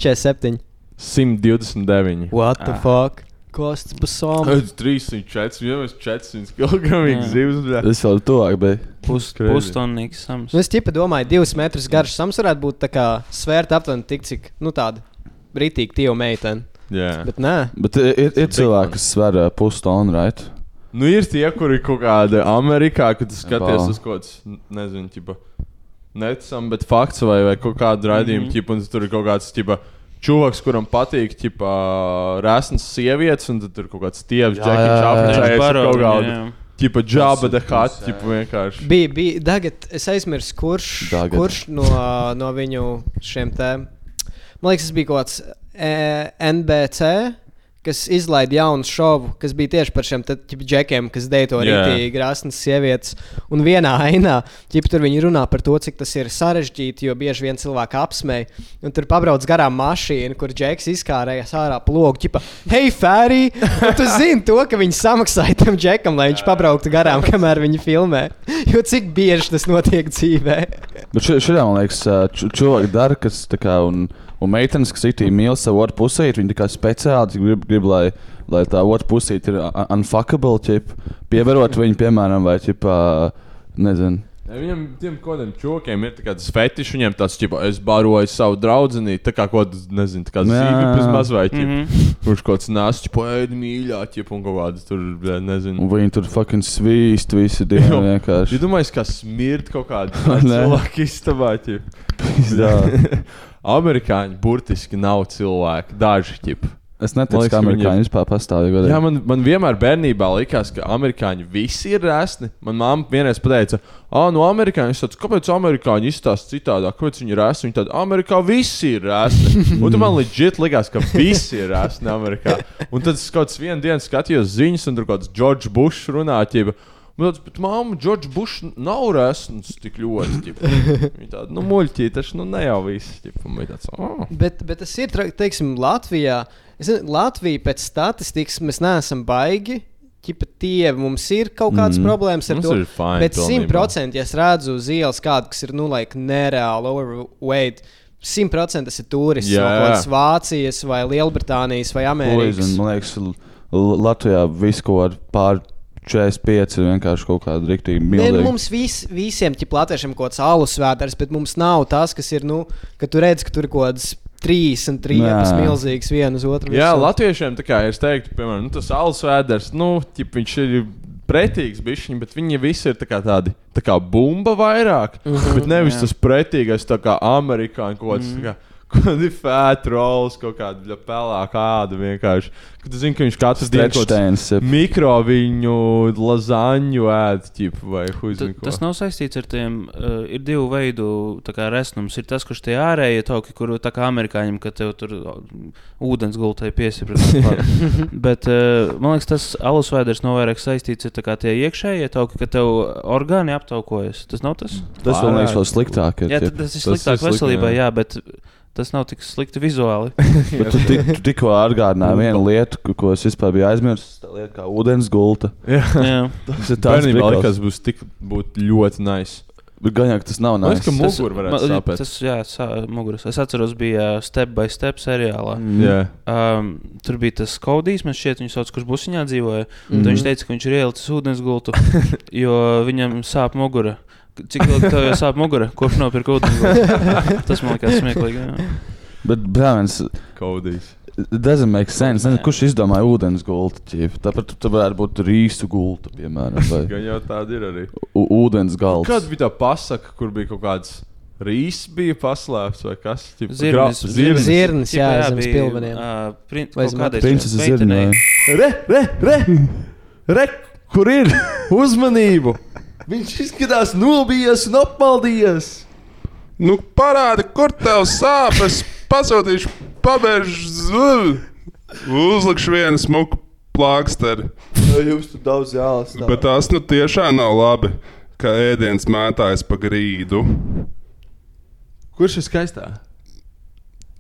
47. 129. What the Ah. fuck? Kosts pasām. 300, 400, jau 400 kg zivs. Es vēl tuvāk biju. Pus. Pustonnīgs sams. Nu, es tikai domāju, divus metrus garš sams varētu būt tā kā svērt aptuveni tik, cik, nu, tāda brītīga tīva meitene. Jā. Bet nē, Bet ir, ir, ir cilvēki, kas sver uh, pustonu, right? Nu, ir tie, kuri kaut kādā Amerikā, kad skaties Bā. uz kaut kādas, nezinu, tipa, necam, bet fakts vai, vai kaut kādu raidījumu, mm. -hmm. tipa, un tur ir kaut kāds, tipa, čuvaks, kuram patīk, tipa, rēsnas sievietes, un tad tur kaut kāds tievs, džekiņš ar kaut kādu, tipa, džaba ir hat, tipa, vienkārši. bija, bija, tagad es aizmirsu, kurš, Tagad. kurš no, no viņu šiem te, man liekas, tas bija kaut kāds e, NBC. Kas izlaida jaunu šovu, kas bija tieši par šiem džekiem, kas dejo to Jā. rītīgi grāsnas sievietes. Un vienā ainā ķipa, tur viņi runā par to, cik tas ir sarežģīti, jo bieži vien cilvēki apsmēja. Un tur pabrauc garām mašīna, kur džeks izkārējās ārā plogu. Ķipa, hei, Fērī! Un Tu zini to, ka viņi samaksāja tam džekam, lai viņš pabrauktu garām, kamēr viņi filmē. Jo cik bieži tas notiek dzīvē? Bet šitā, man liekas, cilvēki dara, kas tā kā, un, un meitenes, kas itī mīl savu otru pusīti, viņi kā speciāli grib, grib lai, lai tā otra pusīte ir un- unfuckable, ķip, pievarot viņu, piemēram, vai, ķip, nezinu. Ja Viņam tiem kodiem čokiem ir tāds fetišs, viņiem tāds, tipo, es baroju savu draugu, tā kā kaut kāds, nezinu, tā kā jā. mazliet, mm. -hmm. kurš kaut kāds nāc, tipo, ēd mīļā, tipo, un kaut kāds tur, nezinu. Un viņi tur fucking svīst visu dienu vienkārši. Ja domāju, ka smird kaut kāda cilvēka istabā, ķip. Amerikāņi burtiski nav cilvēki, daži ķip. Es neticu, liekas, ka viņi amerikāņi ir- vispār pastāv. Jā, man, man vienmēr bērnībā likās, ka amerikāņi visi ir resni. Man mamma vienreiz pateica, ah, no amerikāņiem es teicu, kāpēc amerikāņi izstāsta citādi, kāpēc viņi ir resni. Viņa tāda, Amerikā visi ir resni. Un man līdz likās, ka visi ir resni Amerikā. Un tad es kaut kāds vienu dienu skatījos ziņas, un tur kaut kāds George Bush runātība. Man tāds, bet māma, George Bush nav resns tik ļoti. ķipa." Viņa tāda, nu, muļķī, tas nu ne jau viss. ķipa." Un viņa tāds, oh. Bet, bet tas ir, teiksim, Latvijā. Es nezinu, Latvija pēc statistikas mēs neesam baigi. Ķipa tie mums ir kaut kādas mm. Problēmas ar Mums to. ir fine bet simtprocentīgi, ja es redzu uz ielas kādu, kas ir nu, like, nereāli overweight, simtprocentīgi tas ir turists Jā, no kādas Vācijas vai Lielbritānijas vai Amerikas. Poison, man liekas, Latvijā viss kaut kādā pār 45 ir vienkārši kaut kāda rīktīva Nē, nu, milzīga. mums vis, visiem ir latviešiem kaut kāds alus svētdienas, bet mums nav tas, kas ir, nu, ka tu redz, ka tur ir kaut kādas trīs un trīs milzīgas vienas otru. Jā, virsū. latviešiem tā kā es teiktu, piemēram, nu, tas alus vēders, nu, ķip, viņš ir pretīgs, bišķiņ, bet viņi visi ir tā kā tādi tā kā bumba vairāk. Mm -hmm, bet nevis jā. tas pretīgais, tā kā amerikāņu kaut kāds. Mm -hmm. Kādi fēta rolls, kaut kāda pelēkā āda vienkārši. Kad tu zini, ka viņš katru dienu mikro viņu lazaņu ēd, ķip, vai huizinu. Tas nav saistīts ar tiem. Uh, ir tā kā resnums. Ir tas, kurš tie ārējie tauki, kur tā kā amerikāņiem, ka tev tur uh, ūdens gultai piesprāst. Bet uh, man liekas, tas alus vēders nav vairāk saistīts ar tie iekšējie tauki, ka tev orgāni aptaukojas. Tas nav tas. Tas man liekas, vēl sliktāk. Jā, tas ir sliktāk veselībai, jā, bet tas nav tik slikti vizuāli. Bet tu, tik, tu tikko atgādināji vienu lietu, ko- ko es vispār biju aizmirsis. Tā lieta kā ūdens gulta. Jā, Jā. tas ir tāds prikals. likās, būs tik būt ļoti nice. Bet gan jau, ka tas nav ka nice. mugura varētu man- sāpēt. Tas, jā, sā, muguras. Es atceros, bija uh, Step by Step seriālā. Mm. Jā. Um, tur bija tas Kaudijs, man šķiet, viņš sauc, kurš busiņā dzīvoja. Mm. -hmm. Viņš teica, ka viņš ir ielicis ūdens gultu, jo viņam sāp mugura. Cik ilgi tev jau sāp mugura, kopš nopirka ūdens gultu? Tas man liekas smieklīgi. jā. Bet, brālis, Kaudīs. it doesn't make sense. Nezinu, kurš izdomāja ūdens gultu? ķip? Tāpat tā varētu būt rīsu gulta, piemēram, vai Gan jau tāda ir arī. u- ūdens galds. Kāda bija tā pasaka, kur bija kaut kāds rīss bija paslēpts vai kas? Ķip, Zirnis. Zirnis. Zirnis, jā, zem spilveniem. ā, prin- Vai kaut zem kādreiz Princese meitenei. Zirnē. Re, re, re! Re, kur ir uzmanību? Viņš izskatās nobijies un apmaldījies. Nu, parādi, kur tev sāpes. Pasūtīšu pabeigšu zvaigzni. Uzlikšu vienu smuku plāksteri. Jums tur daudz jālasa. Bet tas nu tiešām nav labi, ka ēdiens mētājas pa grīdu. Kurš ir skaistā?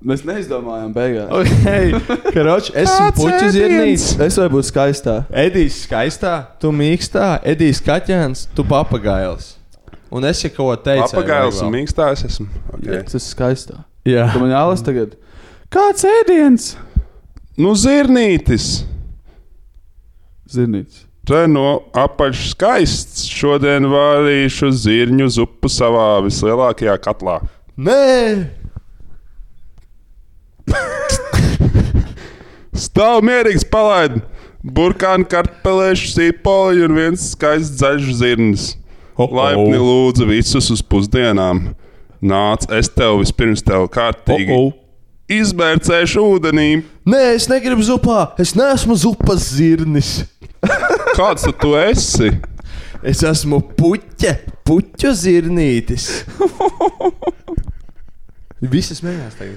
Mēs neizdomājām, beigās. Okay. Karoči, es esmu puķis zirnīts. Es varu būt skaistā. Edijs skaistā, tu mīkstā, Edijs kaķēns, tu papagails. Un es jau kaut ko teicu. Papagails un mīkstājs esmu. Okay. Tas ir skaistā. Jā. Tu man jālasa tagad. Kāds ēdiens? Nu, zirnītis. Zirnīts. Te no apaļš skaists. Šodien varīšu zirņu zupu savā vislielākajā katlā. Nē, Stāv mierīgs, palaid! Burkānu kartupelēšu sīpoli un viens skaists zaļš zirnis. Laipni lūdzu visus uz pusdienām. Nāc, es tev vispirms tev kārtīgi Oh, oh. izbērcēšu ūdenī. Nē, es negribu zupā. Es neesmu zupas zirnis. Kāds tu esi? Es esmu puķe, puķu zirnītis. Visi smējās tagad.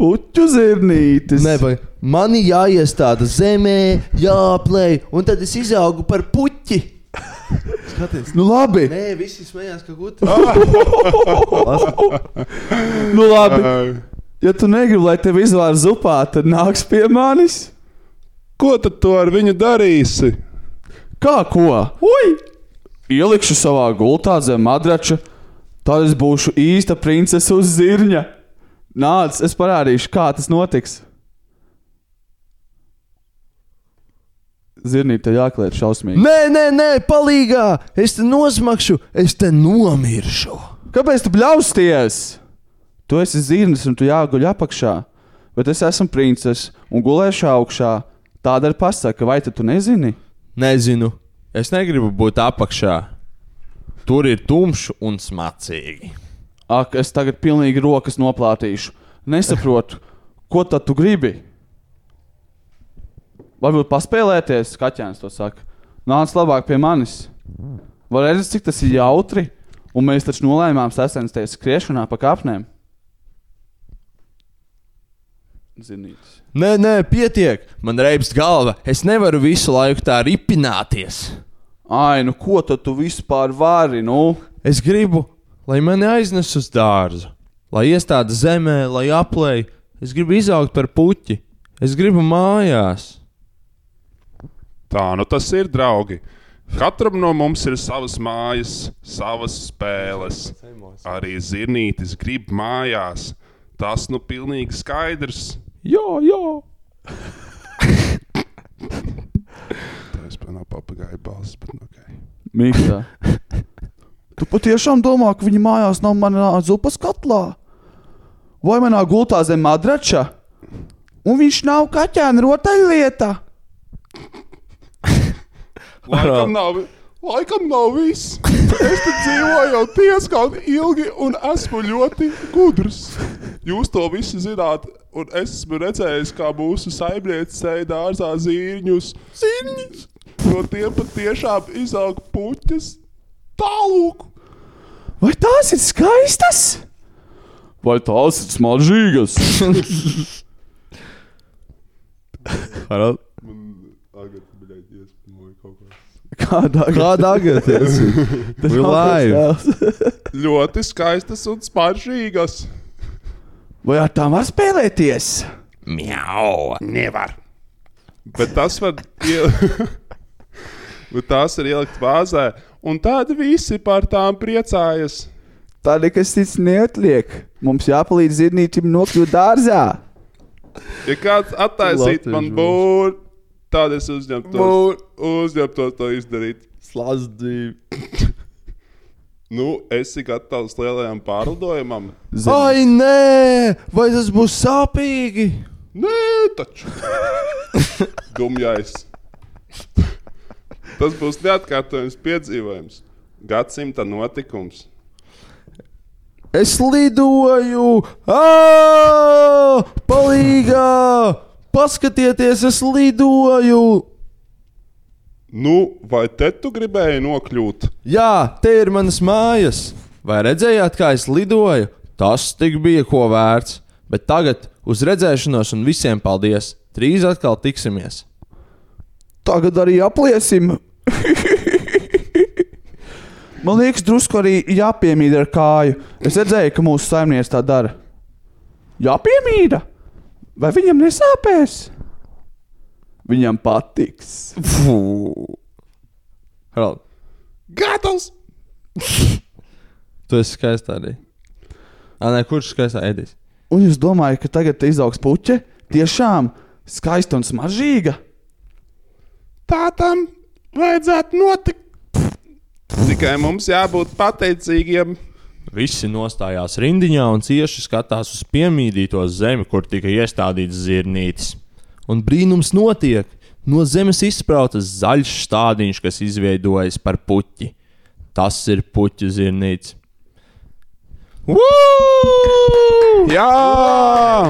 Puķu zirnītis. Nē, vai man jāiestāda zemē, jāplēj, un tad es izaugu par puķi. Skaties, Nu labi. Nē, visi smējās, ka gudri. Nu labi. Ja tu negribi, lai tev izvār zupā, tad nāks pie manis. Ko tad tu ar viņu darīsi? Kā ko? Ui! Ielikšu savā gultā zem madrača, tad es būšu īsta princese uz zirņa. Nāc, es parādīšu, kā tas notiks. Zirnīt, te jākliet šausmīgi. Nē, nē, nē, palīgā! Es te nosmakšu, es te nomiršu. Kāpēc tu bļausties? Tu esi zirnis un tu jāguļ apakšā. Bet es esmu princese un gulēšu augšā. Tāda ir pasaka, vai tu nezini? Nezinu. Es negribu būt apakšā. Tur ir tumšs un smacīgi. Ak, es tagad pilnīgi rokas noplātīšu. Nesaprotu, ko tad tu gribi? Varbūt paspēlēties, Kaķēns to saka. Nāc labāk pie manis. Var redzēt, cik tas ir jautri, un mēs taču nolēmām sasensties skriešanā pa kāpnēm. Zinīts. Nē, nē, pietiek. Man reibst galva. Es nevaru visu laiku tā ripināties. Ai, nu ko tad tu vispār vari? Nu? Es gribu, lai mani aiznes uz dārzu, lai iestāda zemē, lai aplēj. Es gribu izaugt par puķi. Es gribu mājās. Tā nu tas ir, draugi. Katram no mums ir savas mājas, savas spēles. Arī zirnītis grib mājās. Tas nu pilnīgi skaidrs. Jā, jā. Tā es panācu papagāju balss, nu, ok. Mīkstā. tu patiešām domā, ka viņa mājās nav manā zupas katlā? Vai manā gultā zem madrača? Un viņš nav kaķēna rotaļlieta. Laikam nav, laikam nav viss. Es te dzīvoju jau diezgan ilgi un esmu ļoti gudrs. Jūs to visi zināt, un es esmu redzējis, kā mūsu saimniece sēž dārzā zīņus. Zīņus! No tiem patiešām izaug puķis. Tālūk! Vai tās ir skaistas? Vai tās ir smaržīgas? Harald. Kādā Kāda agresija? Tas We're nav tas live. tēls. Ļoti skaistas un smaržīgas. Vai ar tām var spēlēties? Miau! Nevar. Bet tas var. Bet tās ir ielikt vāzē, un tad visi par tām priecājas. Tā nekas cits neatliek. Mums jāpalīdz zirnītim nokļūt dārzā. Ja kāds attaisītu man būru, tad es uzņemtos, uzņemtos to izdarīt. Slazdzīvi. Nu, esi gatavs lielajam pārlidojumam? Ai, nē, vai tas būs sāpīgi? Nē, taču. Dumjais. Tas būs neatkārtojams piedzīvojums. Gadsimta notikums. Es lidoju! Ā! Palīgā! Paskatieties, es lidoju! Nu, vai te tu gribēji nokļūt? Jā, te ir manas mājas. Vai redzējāt, kā es lidoju? Tas tik bija ko vērts. Bet tagad uz redzēšanos un visiem paldies. Drīz atkal tiksimies. Tagad arī apliesim. Man liekas, drusku arī jāpiemīda ar kāju. Es redzēju, ka mūsu saimnieks tā dara. Jāpiemīda! Vai viņam nesāpēs? Viņam patiks. Harald, Gatavs! tu esi skaistā arī. Ā, nē, kurš skaistā ēdīs? Un jūs domājat, ka tagad izaugs puķe? Tiešām skaista un smaržīga. Tā tam vajadzētu notikt. Tikai mums jābūt pateicīgiem. Visi nostājās rindiņā un cieši skatās uz piemīdīto zemi, kur tika iestādīts zirnītis. Un brīnums notiek. No zemes izsprautas zaļš stādiņš, kas izveidojas par puķi. Tas ir puķu zirnītis. Jā!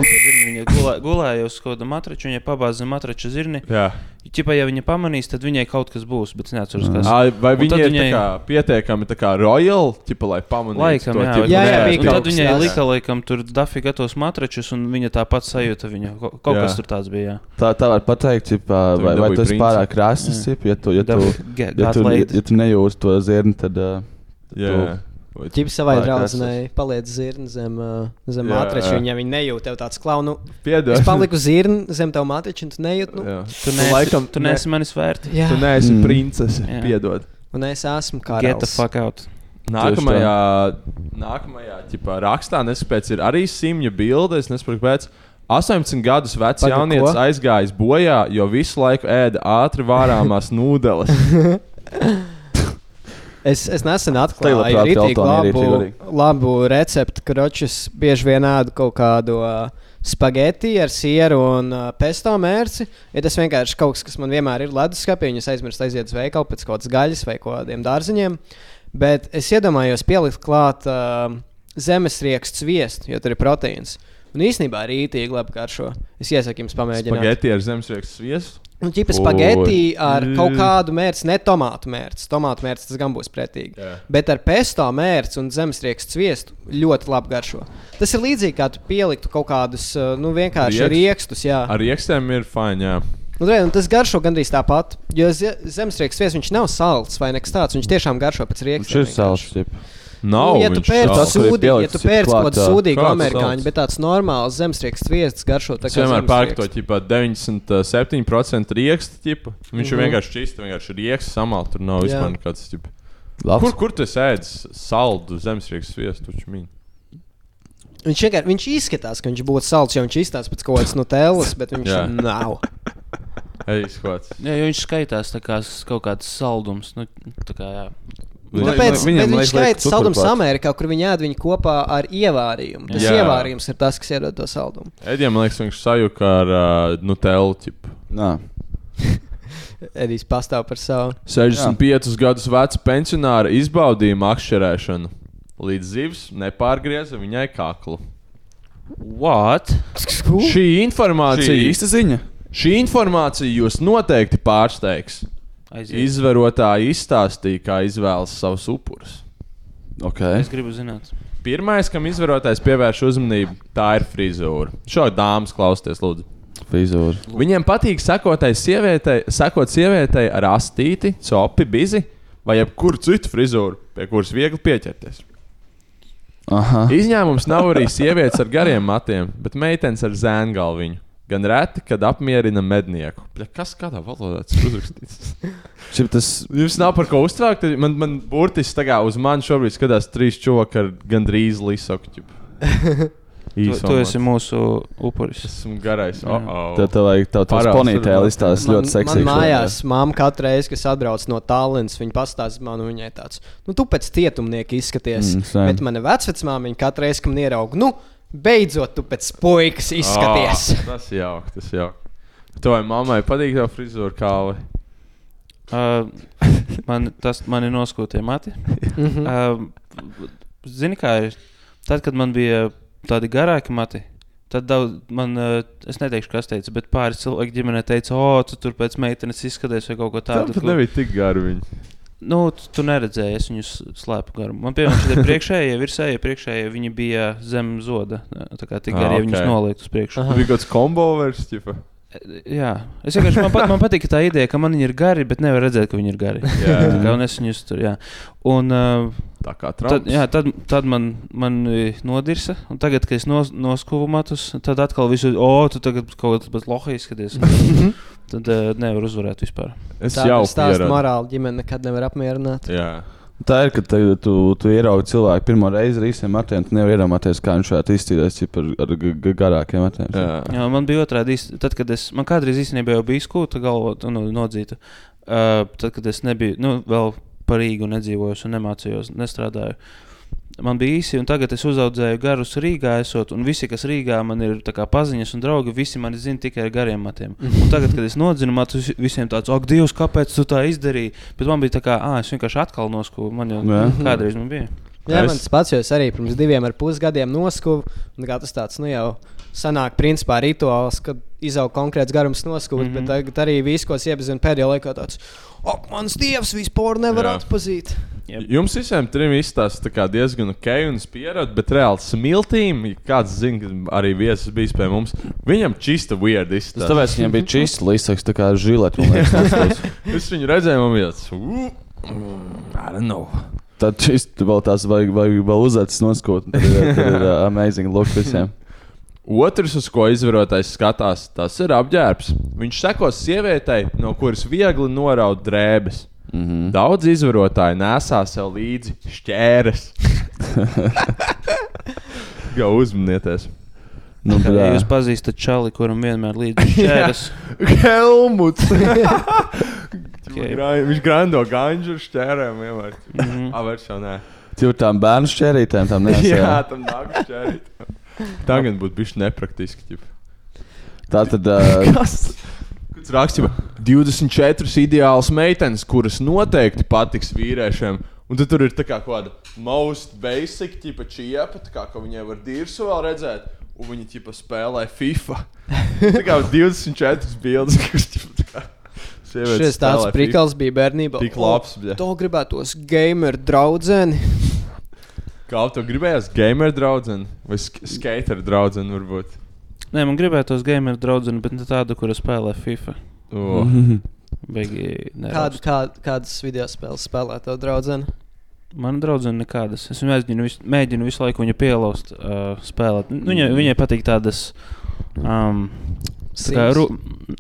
Zirni, viņa gulē, gulēja uz kaut kāda matrača, viņa pabāza matrača zirni. Jā. Ķipā, ja viņa pamanīs, tad viņai kaut kas būs, bet es neatceros, kas Ai, Vai tad ir viņai... kā, pietiekami tā kā royal, tipa, lai pamanītu Laikam, to, jā, tipa, Jā, jā, Un kaut tad viņai tāds. lika, laikam, tur dafi gatavs matračus, un viņa tāpat sajūta. Viņa. Kaut Jā. kas tur tāds bija. jā. Tā, tā var pateikt, ķipā, Tu vai, vai tas ir pārāk krāsas, ja tu, ja tu, ja tu, got laid. ja tu nejūti to zirni, tad. Uh, Jā. Tu- Ķips savai draudzenei paliec zirni zem, zem matrača. Viņa viņa nejūt tev tāds klaunu. Piedod. Es paliku zirni zem tev matrača, un tu nejūti. Nu, Jā. Tu neesi, laikam tu ne- neesi manis vērts. jā, Tu neesi Mm. princese. Jā. Piedod. un es esmu kā Get the fuck out. Nākamajā, nākamajā ķipā, rakstā, nespēc, ir arī simja bilde. Es nesaprotu, kāpēc. 18 gadus vecs Paga, jaunietis aizgājis bojā, jo visu laiku ēda ātri vārāmās nūdeles. Es, es nesen atklāju arī labu, labu recepti, kur ročus bieži vien ēdu kaut kādu uh, spaghetti ar sieru un uh, pesto mērci. Ja tas vienkārši kaut kas, kas man vienmēr ir leduskapī, un es aizmirstu aiziet uz veikalu pēc kaut kādas gaļas vai kaut kādiem dārziņiem. Bet es iedomājos pielikt klāt uh, zemesriekstu sviestu, jo tur ir proteīns. Un īsnībā rītīgi labi garšo. Es iesaku jums pamēģināt. Spaghetti ar zemesriekstu sviestu. Ķipa Oi. spaghetti ar kaut kādu mērci, ne tomātu mērci. Tomātu mērci tas gan būs pretīgi. Jā. Bet ar pesto mērci un zemesriekstu sviestu ļoti labi garšo. Tas ir līdzīgi kā tu pieliktu kaut kādus, uh, nu, vienkārši Riekst? riekstus. Jā. Ar iekstēm ir. Jā. Un, re, un tas garšo gandrīz tāpat. Jo ze- zemesriekstu sviests viņš nav salds vai nekas tāds. Viņš tiešām garšo pēc Viņš riekstiem. ir sāls. Nav. Nu, ja tu pērci sūdi, ja tu ir pērci kaut kādu sūdīgu amerikāņu, bet tāds normāls zemesriekstu sviests garšo Es vienmēr pērku to zemesrieksts. ķipā 97% riekstu ķipa. Viņš ir Mhm. vienkārši čīsts, vienkārši rieksts samalt. Tur nav vispār nekāds. Kur, kur tu ēdi saldu zemesriekstu sviestu? Viņš, vienkār, viņš izskatās, ka viņš būtu salds, jo viņš izstāsta pēc kaut kādas nutellas, bet viņš Jā. nav. Ej, skots. Jā, viņš skaitās tā kā kaut kāds saldums. Nu, kā, jā. Tāpēc viņam, viņam, viņš skaita cukurklāt. Amerikā, kur viņi ēd viņu kopā ar ievārījumu. Tas Jā. ievārījums ir tas, kas iedod to saldumu. Edijam, man liekas, viņš sajuka ar uh, Nutellu ķipu. Nā. Edijs pastāv par savu. 65 gadus vecs pensionāra izbaudīja makšķerēšanu. Līdz zivs nepārgrieza viņai kaklu. What? Šī informācija, Šī ir īsta ziņa. šī informācija jūs noteikti pārsteigs. Aiziet. Izvarotāji izstāstīja, kā izvēlas savus upurus. Okay. Es gribu zināt. Pirmais, kam izvarotājs pievērš uzmanību, tā ir frizūra. Šo dāmas klausieties, lūdzu. Frizūra. Viņiem patīk sekotai sievietei, sekot sievietei ar astīti, copi, bizi vai jebkuru citu frizūru, pie kuras viegli pieķerties. Aha. Izņēmums nav arī sievietes ar gariem matiem, bet meitenes ar zēngalviņu. Gan reti, kad apmierina mednieku. Bļa, kas kādā valodā tas ir uzrakstīts? Šim tas Jums nav par ko uztvērkt. Man, man burtiski tā kā uz mani šobrīd skatās trīs čūvaki ar gandrīz lisoku. Tu, tu esi mūsu upuris. Esmu garais. Jā. Oh, Tev tev vajag tās Parāds ponītēlis, tur tās ļoti Man seksīgas. mājās māma katru reizi, kas atbrauc no Tallinas, viņa pastāsta man, un viņai tāds, nu, tu pēc cietumnieka izskaties. Mm, bet mana vecmāmiņa katru reizi, kad man ieraug, nu, beidzot, tu pēc puikas izskaties. Oh, tas jauki, tas jauki. Tavai mammai patīk tā frizūra kāli. Uh, man, tas man ir noskūtie mati. Mhm. uh, zini, kā ir? Tad, kad man bija tādi garāki mati, tad daudz, man, uh, es neteikšu, kas teica, bet pāris cilvēki ģimenē teica, o, tu tur pēc meitenes izskaties vai kaut ko Tā tādu. pat nebija tik gara viņa. Nu, tu, tu neredzēji, es viņus slēpu garu. Man piemēram, šie priekšējie, virsējie, priekšējie, viņi bija zem zoda. Tā kā tik Ah, gari, ja viņus ok. nolikt uz priekšu. Tur bija kaut kāds kombo vairs, ķipa. Jā, es vienkārši man, pat, man patīk tā ideja, ka man viņi ir gari, bet nevar redzēt, ka viņi ir gari. Jā. Tā kā, es viņus tur, jā. Un, uh, Tā kā tad, Trumps. jā, tad, tad man, man nodirsa, un tagad, kad es nos, noskuvu matus, tad atkal visu, o, tu tagad kaut kādā lohi izskaties. tad uh, nevar uzvarēt vispār. Es Tā jau stāsta pieradu. morāli, ģimene nekad nevar apmierināt. Jā. Tā ir, ka te, tu, tu ieraugi cilvēku pirmo reizi ar īsiem matiem. Tu nevari iedomāties, kā viņš varētu iztīrīties ar, ar garākiem matiem. Jā. Jā, man bija otrādi. Tad, kad es, man kādreiz īstenībā jau bija skūta galva, nu, nodzīta. Uh, tad, kad es nebiju, nu, vēl par Rīgu nedzīvoju un nemācījos, nestrādāju. Man bija īsi, un tagad es uzaudzēju garus Rīgā, esot, un visi, kas Rīgā man ir tā kā paziņas un draugi, visi mani zina tikai ar gariem matiem. Un tagad, kad es nodzinu matus, visiem tāds, ak, Dievs, kāpēc tu tā izdarīji? Bet man bija tā kā, ah, es vienkārši atkal noskūju. Man jau Jā. kādreiz man bija. Jā, man tas pats, jo es arī pirms diviem ar pus gadiem noskuvu. un kā Tas tāds, nu jau sanāk, principā rituāls, kad izaug konkrēts garums noskūpts, mm Mhm. -hmm. bet tagad arī viss, ko es iepazinu pēdējā laikā, tāds, ak, mans dievs, vispār nevar Jā. atpazīt. Jep. Jums visiem trim izstāsta tā kā diezgan ok, un es pieradu, bet reāli smiltīm, ja kāds zina, ka arī viesis bijis pie mums, viņam čista weird Tas izstāsta. tāpēc viņam bija čīsts līdzeklis, tā kā žilet. man liekas. Es viņu redzēju, man bija tāds, "Ū, mm, I don't know. Tad šis vēl tās vajag, vajag vēl uzacis noskūt. Tad ir, tad ir uh, amazing look visiem. Otrs, uz ko izvarotais skatās, tas ir apģērbs. Viņš sekos sievietei, no kuras viegli noraut drēbes. Mm -hmm. Daudz izvarotāji nesā sev līdzi šķēres. Gau uzmanieties. Nu, Kā, ja bļā. jūs pazīstat čali, kuram vienmēr līdzi šķēras. Helmuts! Okay. Viņš grando ganģu ar šķērēm vienmēr. Mhm. Ah, vairs jau nē. Tur tām bērnu šķērītēm tam nesēja. Jā, tam nāk šķērīt. Tagad būtu bijis nepraktiski. Tā tad. Uh, Kas? Raksts, jau 24 ideālas meitenes, kuras noteikti patiks vīriešiem. Un tad tur ir tā kā kāda most basic, tipa čiepa, tā kā ka viņai var dirsu vēl redzēt. Un viņi tipa spēlē FIFA. Tā kā 24 bildes, kuras tipa Šis tāds prikals bija bērnībā. Tik labs, bļa. To gribētos gamer draudzeni. Kā tev gribējās, gamer draudzene vai sk skater draudzene varbūt? Nē, man gribētos gameru draugu, bet ne tādu, kura spēlē FIFA. O. Beigi, Kādu, kā, kādas video spēles spēlē to draudzeni? Man draudzene nekādas. Es mēģinu visu, mēģinu visu laiku viņu pielauzt, uh, spēlēt. Nu, Viņai, viņai patīk tādas. Um, Tā kā, ru,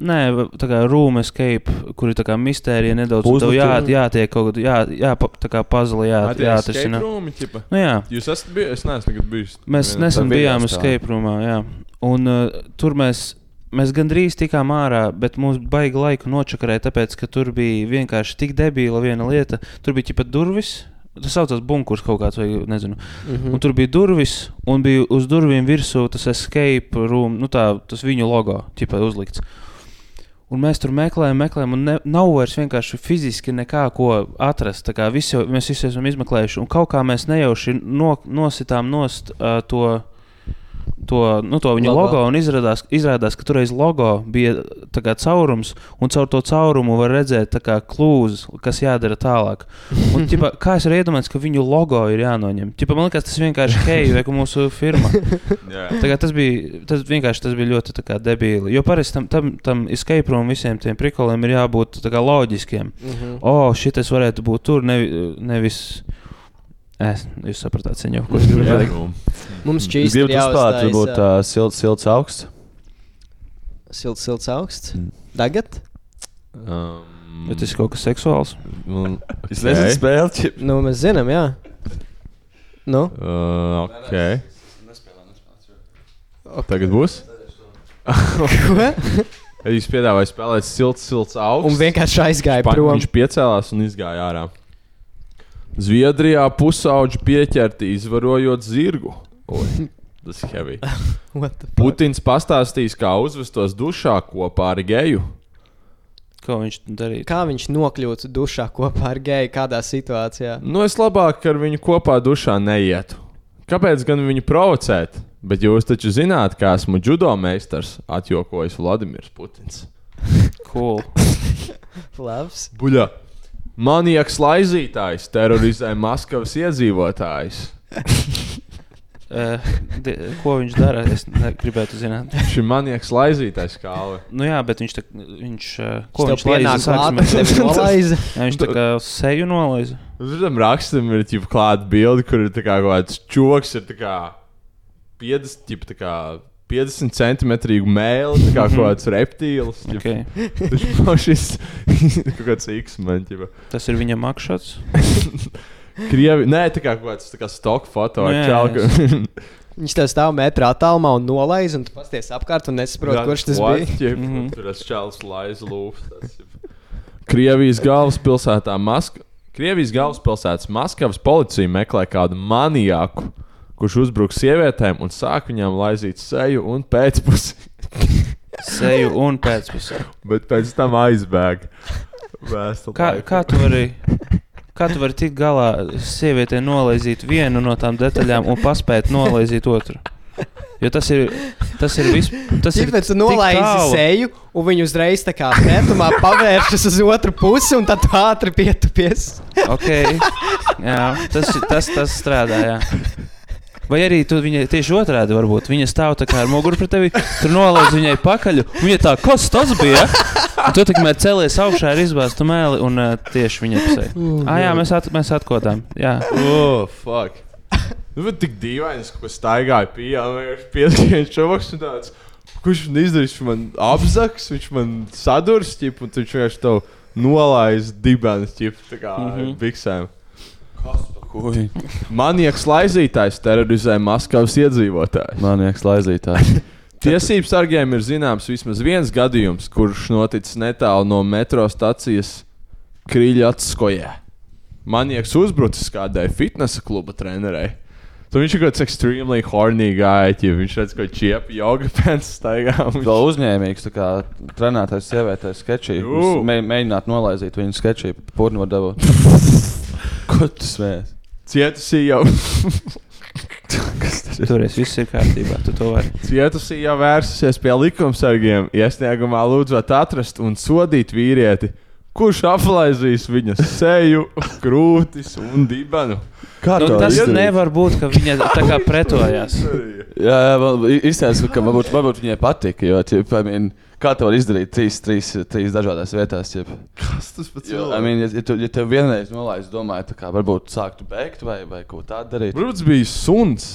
nē, tā kā room escape, kur ir tā kā mistērija nedaudz. Puzle jā, tur? jātiek kaut kādā, jā, jā, tā kā puzzle, jā, jāatrisina. Nu, jā. Jūs esat bijuši, es neesmu bijis. Mēs nesen Tā bijām escape roomā, jā. Un uh, tur mēs, mēs gandrīz tikām ārā, bet mums baigi laiku nočakarēja, tāpēc, ka tur bija vienkārši tik debīla viena lieta. Tur bija pat durvis. Tas saucās bunkurs kaut kāds, vai nezinu. Mm. Un tur bija durvis, un bija uz durvīm virsū tas escape room, nu tā, tas viņu logo, ķipa uzlikts. Un mēs tur meklējām, meklējām, un ne, nav vairs vienkārši fiziski nekā ko atrast. Visi, mēs visi esam izmeklējuši, un kaut kā mēs nejauši no, nositām nost uh, to. To, nu, to viņa Logo. logo, un izrādās, izrādās, ka toreiz logo bija kā caurums, un caur to caurumu var redzēt kā klūzes, kas jādara tālāk. Un, ķipa, kā es varu iedomāties, ka viņu logo ir jānoņem? Ķipa, man liekas, tas vienkārši hei, vai ka mūsu firma. Kā tas bija, tas vienkārši tas bija ļoti kā debīli. Jo parasti tam, tam, tam escape room visiem tiem prikoliem ir jābūt kā loģiskiem. Mhm. O, šitas varētu būt tur, nevi, nevis. Es, jūs sapratāt, seņo, ko es gribu Jā. pateikt. Mums čīsti gribu ir jāuzstājas, varbūt ā, uh, silts, silts augsts. silts, silts augsts. Mm. Tagad? Um, Bet tas ir kaut kas seksuāls. nu, Es nezinu, spēlēt. Nu, mēs zinām, jā. Nu, Uh, ok. Tagad būs? Ko? Viņš piedāvāja spēlēt silts, silts augsts. Un vienkārši aizgāja Pa- prom. Viņš piecēlās un izgāja ārā. Zviedrijā pusauģi pieķerti izvarojot zirgu. Oi, tas ir heavy. What the fuck? Putins pastāstīs, kā uzvestos dušā kopā ar geju. Ko viņš darīja? Kā viņš nokļūtu dušā kopā ar geju, kādā situācijā? Nu, es labāk ar viņu kopā dušā neietu. Kāpēc gan viņu provocēt? Bet jūs taču zināt, ka esmu judo meistars, atjokojas Vladimirs Putins. Cool. Labs. Buļā. Manieks laizītājs terorizē Maskavas iedzīvotājus. Uh, di, ko viņš dara? Es gribētu zināt. Viņš ir manieks laizītājs kāli. Nu jā, bet viņš tā, viņš, uh, ko viņš laiza? Jā, viņš tā kā seju nolaiza. Uz tam rakstam ir jau klāta bilde, kur ir tā kā kaut kāds čoks, ir tā kā 50, ķip, tā kā 50 centimetrīgu mēli, tā kā kaut kāds reptīls. Okay. Tas ir šis kaut kāds ķipa. Tas ir viņa makšots. Krievi, nē, tā kā kaut kāds tā kā stock foto ar jā, čalku. Viņš tev stāv metrā attālumā un nolaiž, un tu pasties apkārt un nesaproti, kurš tas What? bija. Ķip, Mhm. Tur tas čels laiz lūpas. Krievijas galvaspilsētā Maskavā. Krievijas galvaspilsētas Maskavas policija meklē kādu maniaku, kurš uzbruk sievietēm un sāk viņām laizīt seju un pēcpusi. Seju un pēcpusē. Bet pēc tam aizbēga. Kā, kā tu vari? Kā tu vari tikt galā sievietē nolaizīt vienu no tām detaļām un paspēt nolaizīt otru? Jo tas ir. Tas ir viss. Tas ir. Tāpēc tu nolaizi seju, un viņi uzreiz tā kā pretumā pavēršas uz otru pusi, un tad ātri pietupies. Okay. Jā, tas, tas, tas strādā. Jā. Vai arī tu viņai tieši otrādi varbūt. Viņa stāv tā kā ar muguru pret tevi, tur nolaidz viņai pakaļ. un Viņa tā, kas tas bija? Un tu tikmēr celies augšā ar izbāztu mēli un uh, tieši viņai pusē. Ah, jā, mēs, at, mēs atkodām. Jā. Oh, fuck. Nu, bet tik dīvaini, ka staigāja pie piespriežu čovaks un tāds. Kurš man izdarīs? Viņš man apzaks, viņš man sadurs, ķip, un viņš vienkārši tev nolaiž dibens, ķip, tā kā mm. -hmm. biksēm. Manieks laizītājs terorizē Maskavas iedzīvotājus. Manieks laizītājs. Tiesību sargiem ir zināms vismaz viens gadījums, kurš noticis netālu no metro stācijas Kriļatskojē. Manieks uzbrucis kādai fitnesa kluba trenerei. Tad viņš ir kaut kāds extremely horny guy, ja viņš redz, ka čiepa joga pants staigā. un Vēl uzņēmīgs, tā kā trenētais sievietē sketčī. Mē, mēģināt nolaizīt viņu sketčī, purnu var dabūt. Ko tu smējies? Cietusī jau. Toreiz viss ir kārtībā. Tu to vari. Cietusī jau vērsusies pie likumsargiem, iesniegumā lūdzot atrast un sodīt vīrieti, kurš aplaizīs viņa seju, krūtis un dibenu. Kā Nu, to tas izdarīt? nevar būt, ka viņa tā kā pretojās. Jā, jā man izstāsta, ka varbūt, varbūt viņai patika. Jo, ķip, I mean, kā to var izdarīt trīs, trīs, trīs dažādās vietās? Ķip. Kas tas pats Jo, I mean, ja, ja, tu, ja tev vienreiz nolaiž, domāju, tā kā varbūt sāktu beigt vai, vai ko tādu darīt. Varbūt tas bija suns.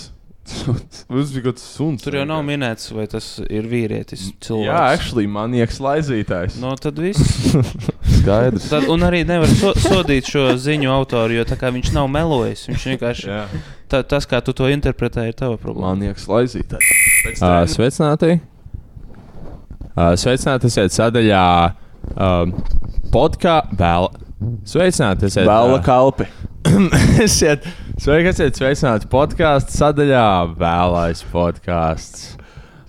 Tas bija kaut kas suns. Tur jau nav minēts, vai tas ir vīrietis. Cilvēks. Jā, actually, manieks laizītājs. No tad viss. Skaidrs. Tad, un arī nevar so, sodīt šo ziņu autoru, jo tā kā viņš nav melojis. Viņš vienkārši. Tā, tas, kā tu to interpretē, ir tava problēma. Manieks laizītājs. Uh, sveicināti! Uh, sveicināti esiet sadaļā um, podkāstā vēl. Sveicināti esiet! Vēla kalpi. esiet, sveiki, esiet sveicināti podkāstu sadaļā vēlais podkāsts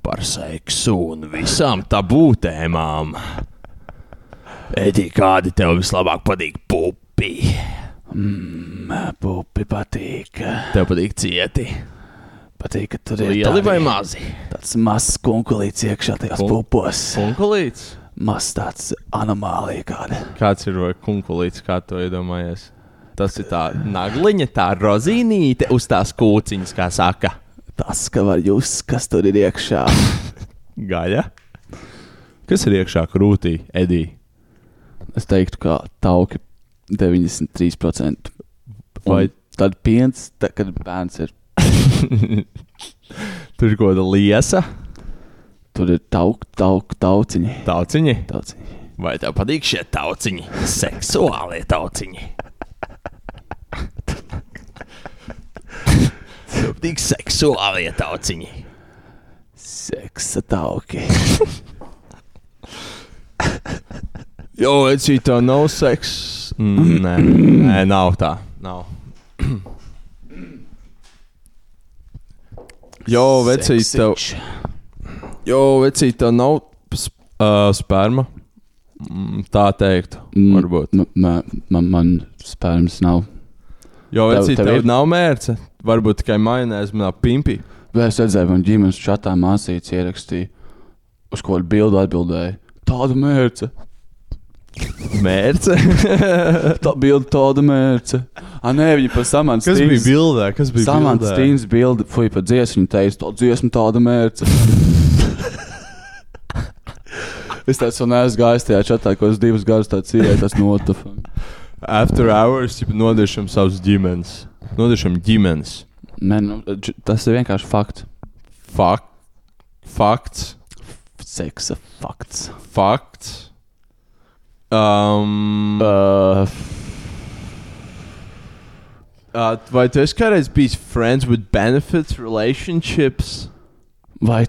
par seksu un visām tabū tēmām. Edi, kādi tev vislabāk patīk pupi? Mm, pupi patīk. Tev patīk cieti. Patīk, ka tur ir Lieli vai mazi? Tāds mazs kunkulīts iekšā tajos Kun- pupos. Kunkulīts? Mazs tāds anomālija kāda. Kāds ir vai kunkulīts, kā to iedomājies? Tas ir tā nagliņa, tā rozīnīte uz tās kūciņas, kā saka. Tas, ka var just, kas tur ir iekšā. Gaļa. Kas ir iekšā krūtī, Edī? Es teiktu, ka tauki 93%. Vai- tad piens, tā, kad bērns ir. Tur ir kaut kāda liesa. Tur ir tauk, tauk, tauciņi. Tauciņi. Tauciņi. Vai tev patīk šie tauciņi? Seksuālie tauciņi. Patīk seksuālie tauciņi. Seksa tauki. Jo, vecīt, tev nav seks. Mm, nē, nē, nav tā. Nav. Jo, vecīt, tev. Jo, vecīt, tev nav sp uh, sperma. Mm, tā teikt, varbūt. Man, man, man spērns nav. Jo, Tev- vecīt, tev tev, ir? tev nav mērce. Varbūt tikai majonēzi manā pimpī. Vai es redzēju, man ģimenes čatā māsīts ierakstīja, uz ko bildi atbildēja. Tāda mērce. Mērce? Tā bilde tāda mērce. Ah, nē, viņa par Samantas Kas bija bildē? Kas bija Samantas bildē? Tīnas bildi, fuj, par dziesmu. Viņa teica, tā dziesma tāda mērce. es tāds vēl neesmu gājis tajā čatā, ko es divus gadus tāds ienācu, tas notifa. After hours, jau nodešam savus ģimenes. Nodešam ģimenes. Nē, nu, tas ir vienkārši fakts. Fak fakts. Seksa fakts. Fakts. Um, uh, uh, vai tu esi kādreiz bijis friends with benefits relationships? Vai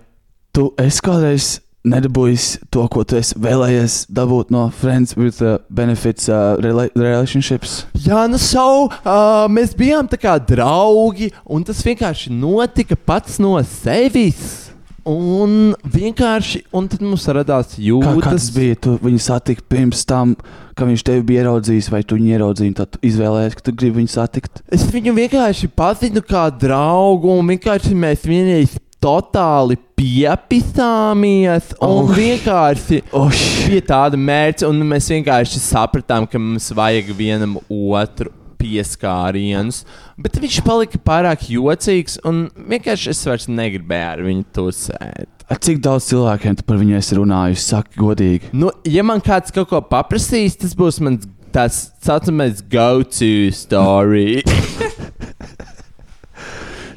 tu esi kādreiz nedabūjis to, ko tu esi vēlējies dabūt no Friends with uh, Benefits uh, rela relationships? Jā, nu, so, uh, mēs bijām tā kā draugi, un tas vienkārši notika pats no sevis. Un vienkārši, un tad mums radās jūtas. kā tas bija? Tu viņu satiki pirms tam, ka viņš tevi bija ieraudzījis, vai tu viņu ieraudzīji, tad izvēlējies, ka tu gribi viņu satikt. Es viņu vienkārši pazinu kā draugu, un vienkārši mēs vienreiz totāli piepisāmies. Un Oh. vienkārši oh, bija tāda mērķa, un mēs vienkārši sapratām, ka mums vajag vienam otru pieskārienus. Bet viņš palika pārāk jocīgs, un vienkārši es vairs negribēju ar viņu tusēt. Ar cik daudz cilvēkiem tu par viņu esi runājis? Saki, godīgi. Nu, ja man kāds kaut ko paprasīs, tas būs mans tas saucamais go-to story.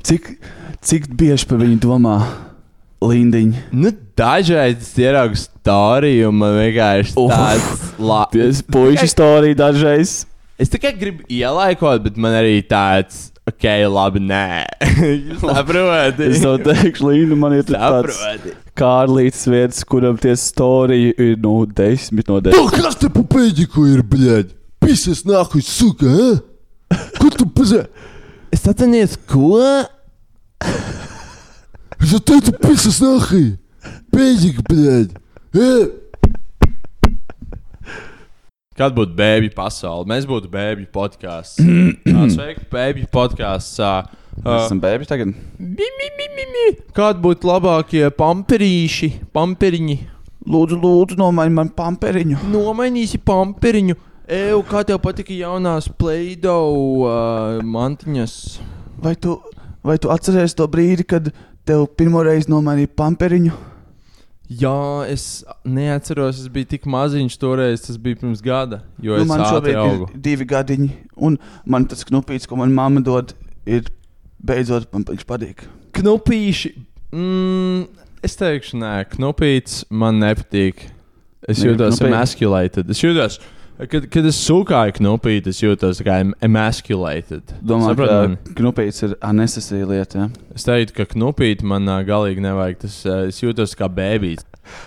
Cik, cik bieži par viņu domā Lindiņa? nu, dažreiz es ieraugu storiju, un man vienkārši tāds labs puikas storija dažreiz. Es tikai gribu ielaikot, bet man arī tāds, ok, labi, nē. Jūs saprotat? Es tev teikšu, Līna, man ir tāds Saproti. Kārlīts vietas, kuram tie storija ir no 10 no 10. Kas te pa pēdiku ir, bļaļ? Pisas nahuj, suka, eh? Ko tu pazē? Es atceros, ko? Es teicu, pisas nahuj! Pēdik, bļaļ! Eh? Kad būtu bēbju pasaule? Mēs būtu bēbju podkāsts. Sveiki, bēbju podkāsts. Mēs esam bēbi tagad. Kādi būtu labākie pamperīši, pamperiņi? Lūdzu, lūdzu, nomaini man pamperiņu. Nomainīsi pamperiņu. Eju, kā tev patika jaunās Play-Doh uh, mantiņas? Vai tu, vai tu atceries to brīdi, kad tev pirmo reizi nomainīja pamperiņu? Jā, es neatceros, es biju tik maziņš toreiz, tas bija pirms gada. Jo Nu, es man šobrīd augu. ir divi gadiņi, un man tas knupīts, ko man mamma dod, ir beidzot man patīk. Knupīši. Mm, es teikšu, nē, knupīts man nepatīk. Es Negribu jūtos emasculated. Es jūtos, kad, kad es sūkāju knupīt, es jūtos kā em- emasculated. Domāju, mani? ka knupīts ir unnecessary lieta. Ja? Es teiktu, ka knupīt man ā, galīgi nevajag. Tas, ā, es jūtos kā bēbīs.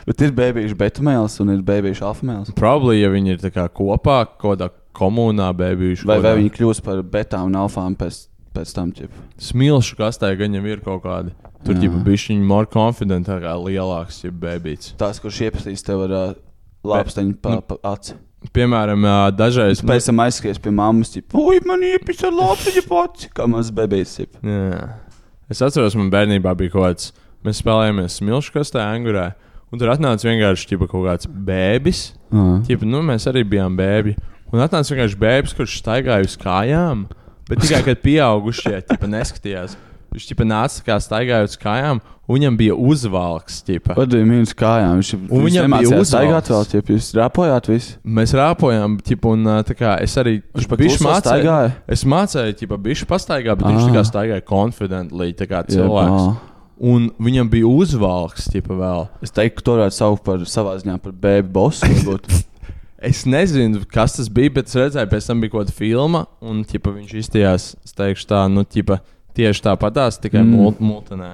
Bet ir bēbīšu betamēls un ir bēbīšu alfamēls. Probably, ja viņi ir kopā, kaut kādā komunā bēbījuši. Vai, vai viņi kļūs par betām un alfām pēc, pēc tam? Ķip? Smilšu kastē gan jau ir kaut kādi. Tur jau bija viņa more confident, tā kā lielāks, ja bēbīts. Tās, kurš iepazīst tev ar uh, lāpsteņu pa, pa aci. Piemēram, dažreiz. Pēc tam aizskries pie mammas, ķip, ui, man iepisa lāpsteņu pats, kā mans bebijs. Es atceros, man bērnībā bija kaut kāds. Mēs spēlējāmies smilšu kastē, angurē. Un tur atnāca vienkārši ķipa, kaut kāds bēbis. Ā. Ķipa, nu, mēs arī bijām bēbi. Un atnāca vienkārši bēbis, kurš staigāja uz kājām. Bet tikai kad pieaugušie neskatījās. Viņš ķipa, nāca kā staigāja uz kājām, viņam bija uzvalks. Ko bija mīnus kājām? Viņš, viņš viņam bija nemācījās staigāt uzvalks. vēl, ķip, jūs rāpojāt visi. Mēs rāpojām, ķipa, un tā kā es arī Viņš pa bišķi staigāja? Es mācīju, ķipa, bišķi pastaigāt, bet viņš Ah. tā kā staigāja confidently, tā kā Jeb, cilvēks. ā. Un viņam bija uzvalks, ķipa, vēl. Es teiktu, ka to varētu saukt par savā ziņā par bēbu bosu. Es nezinu, kas tas bija, bet es redzēju, pēc tam bija kaut kāda filma, un ķipa, viņš izstājās, es teikšu, tā, nu, ķipa, tieši tāpatās, tikai Mm. multinē.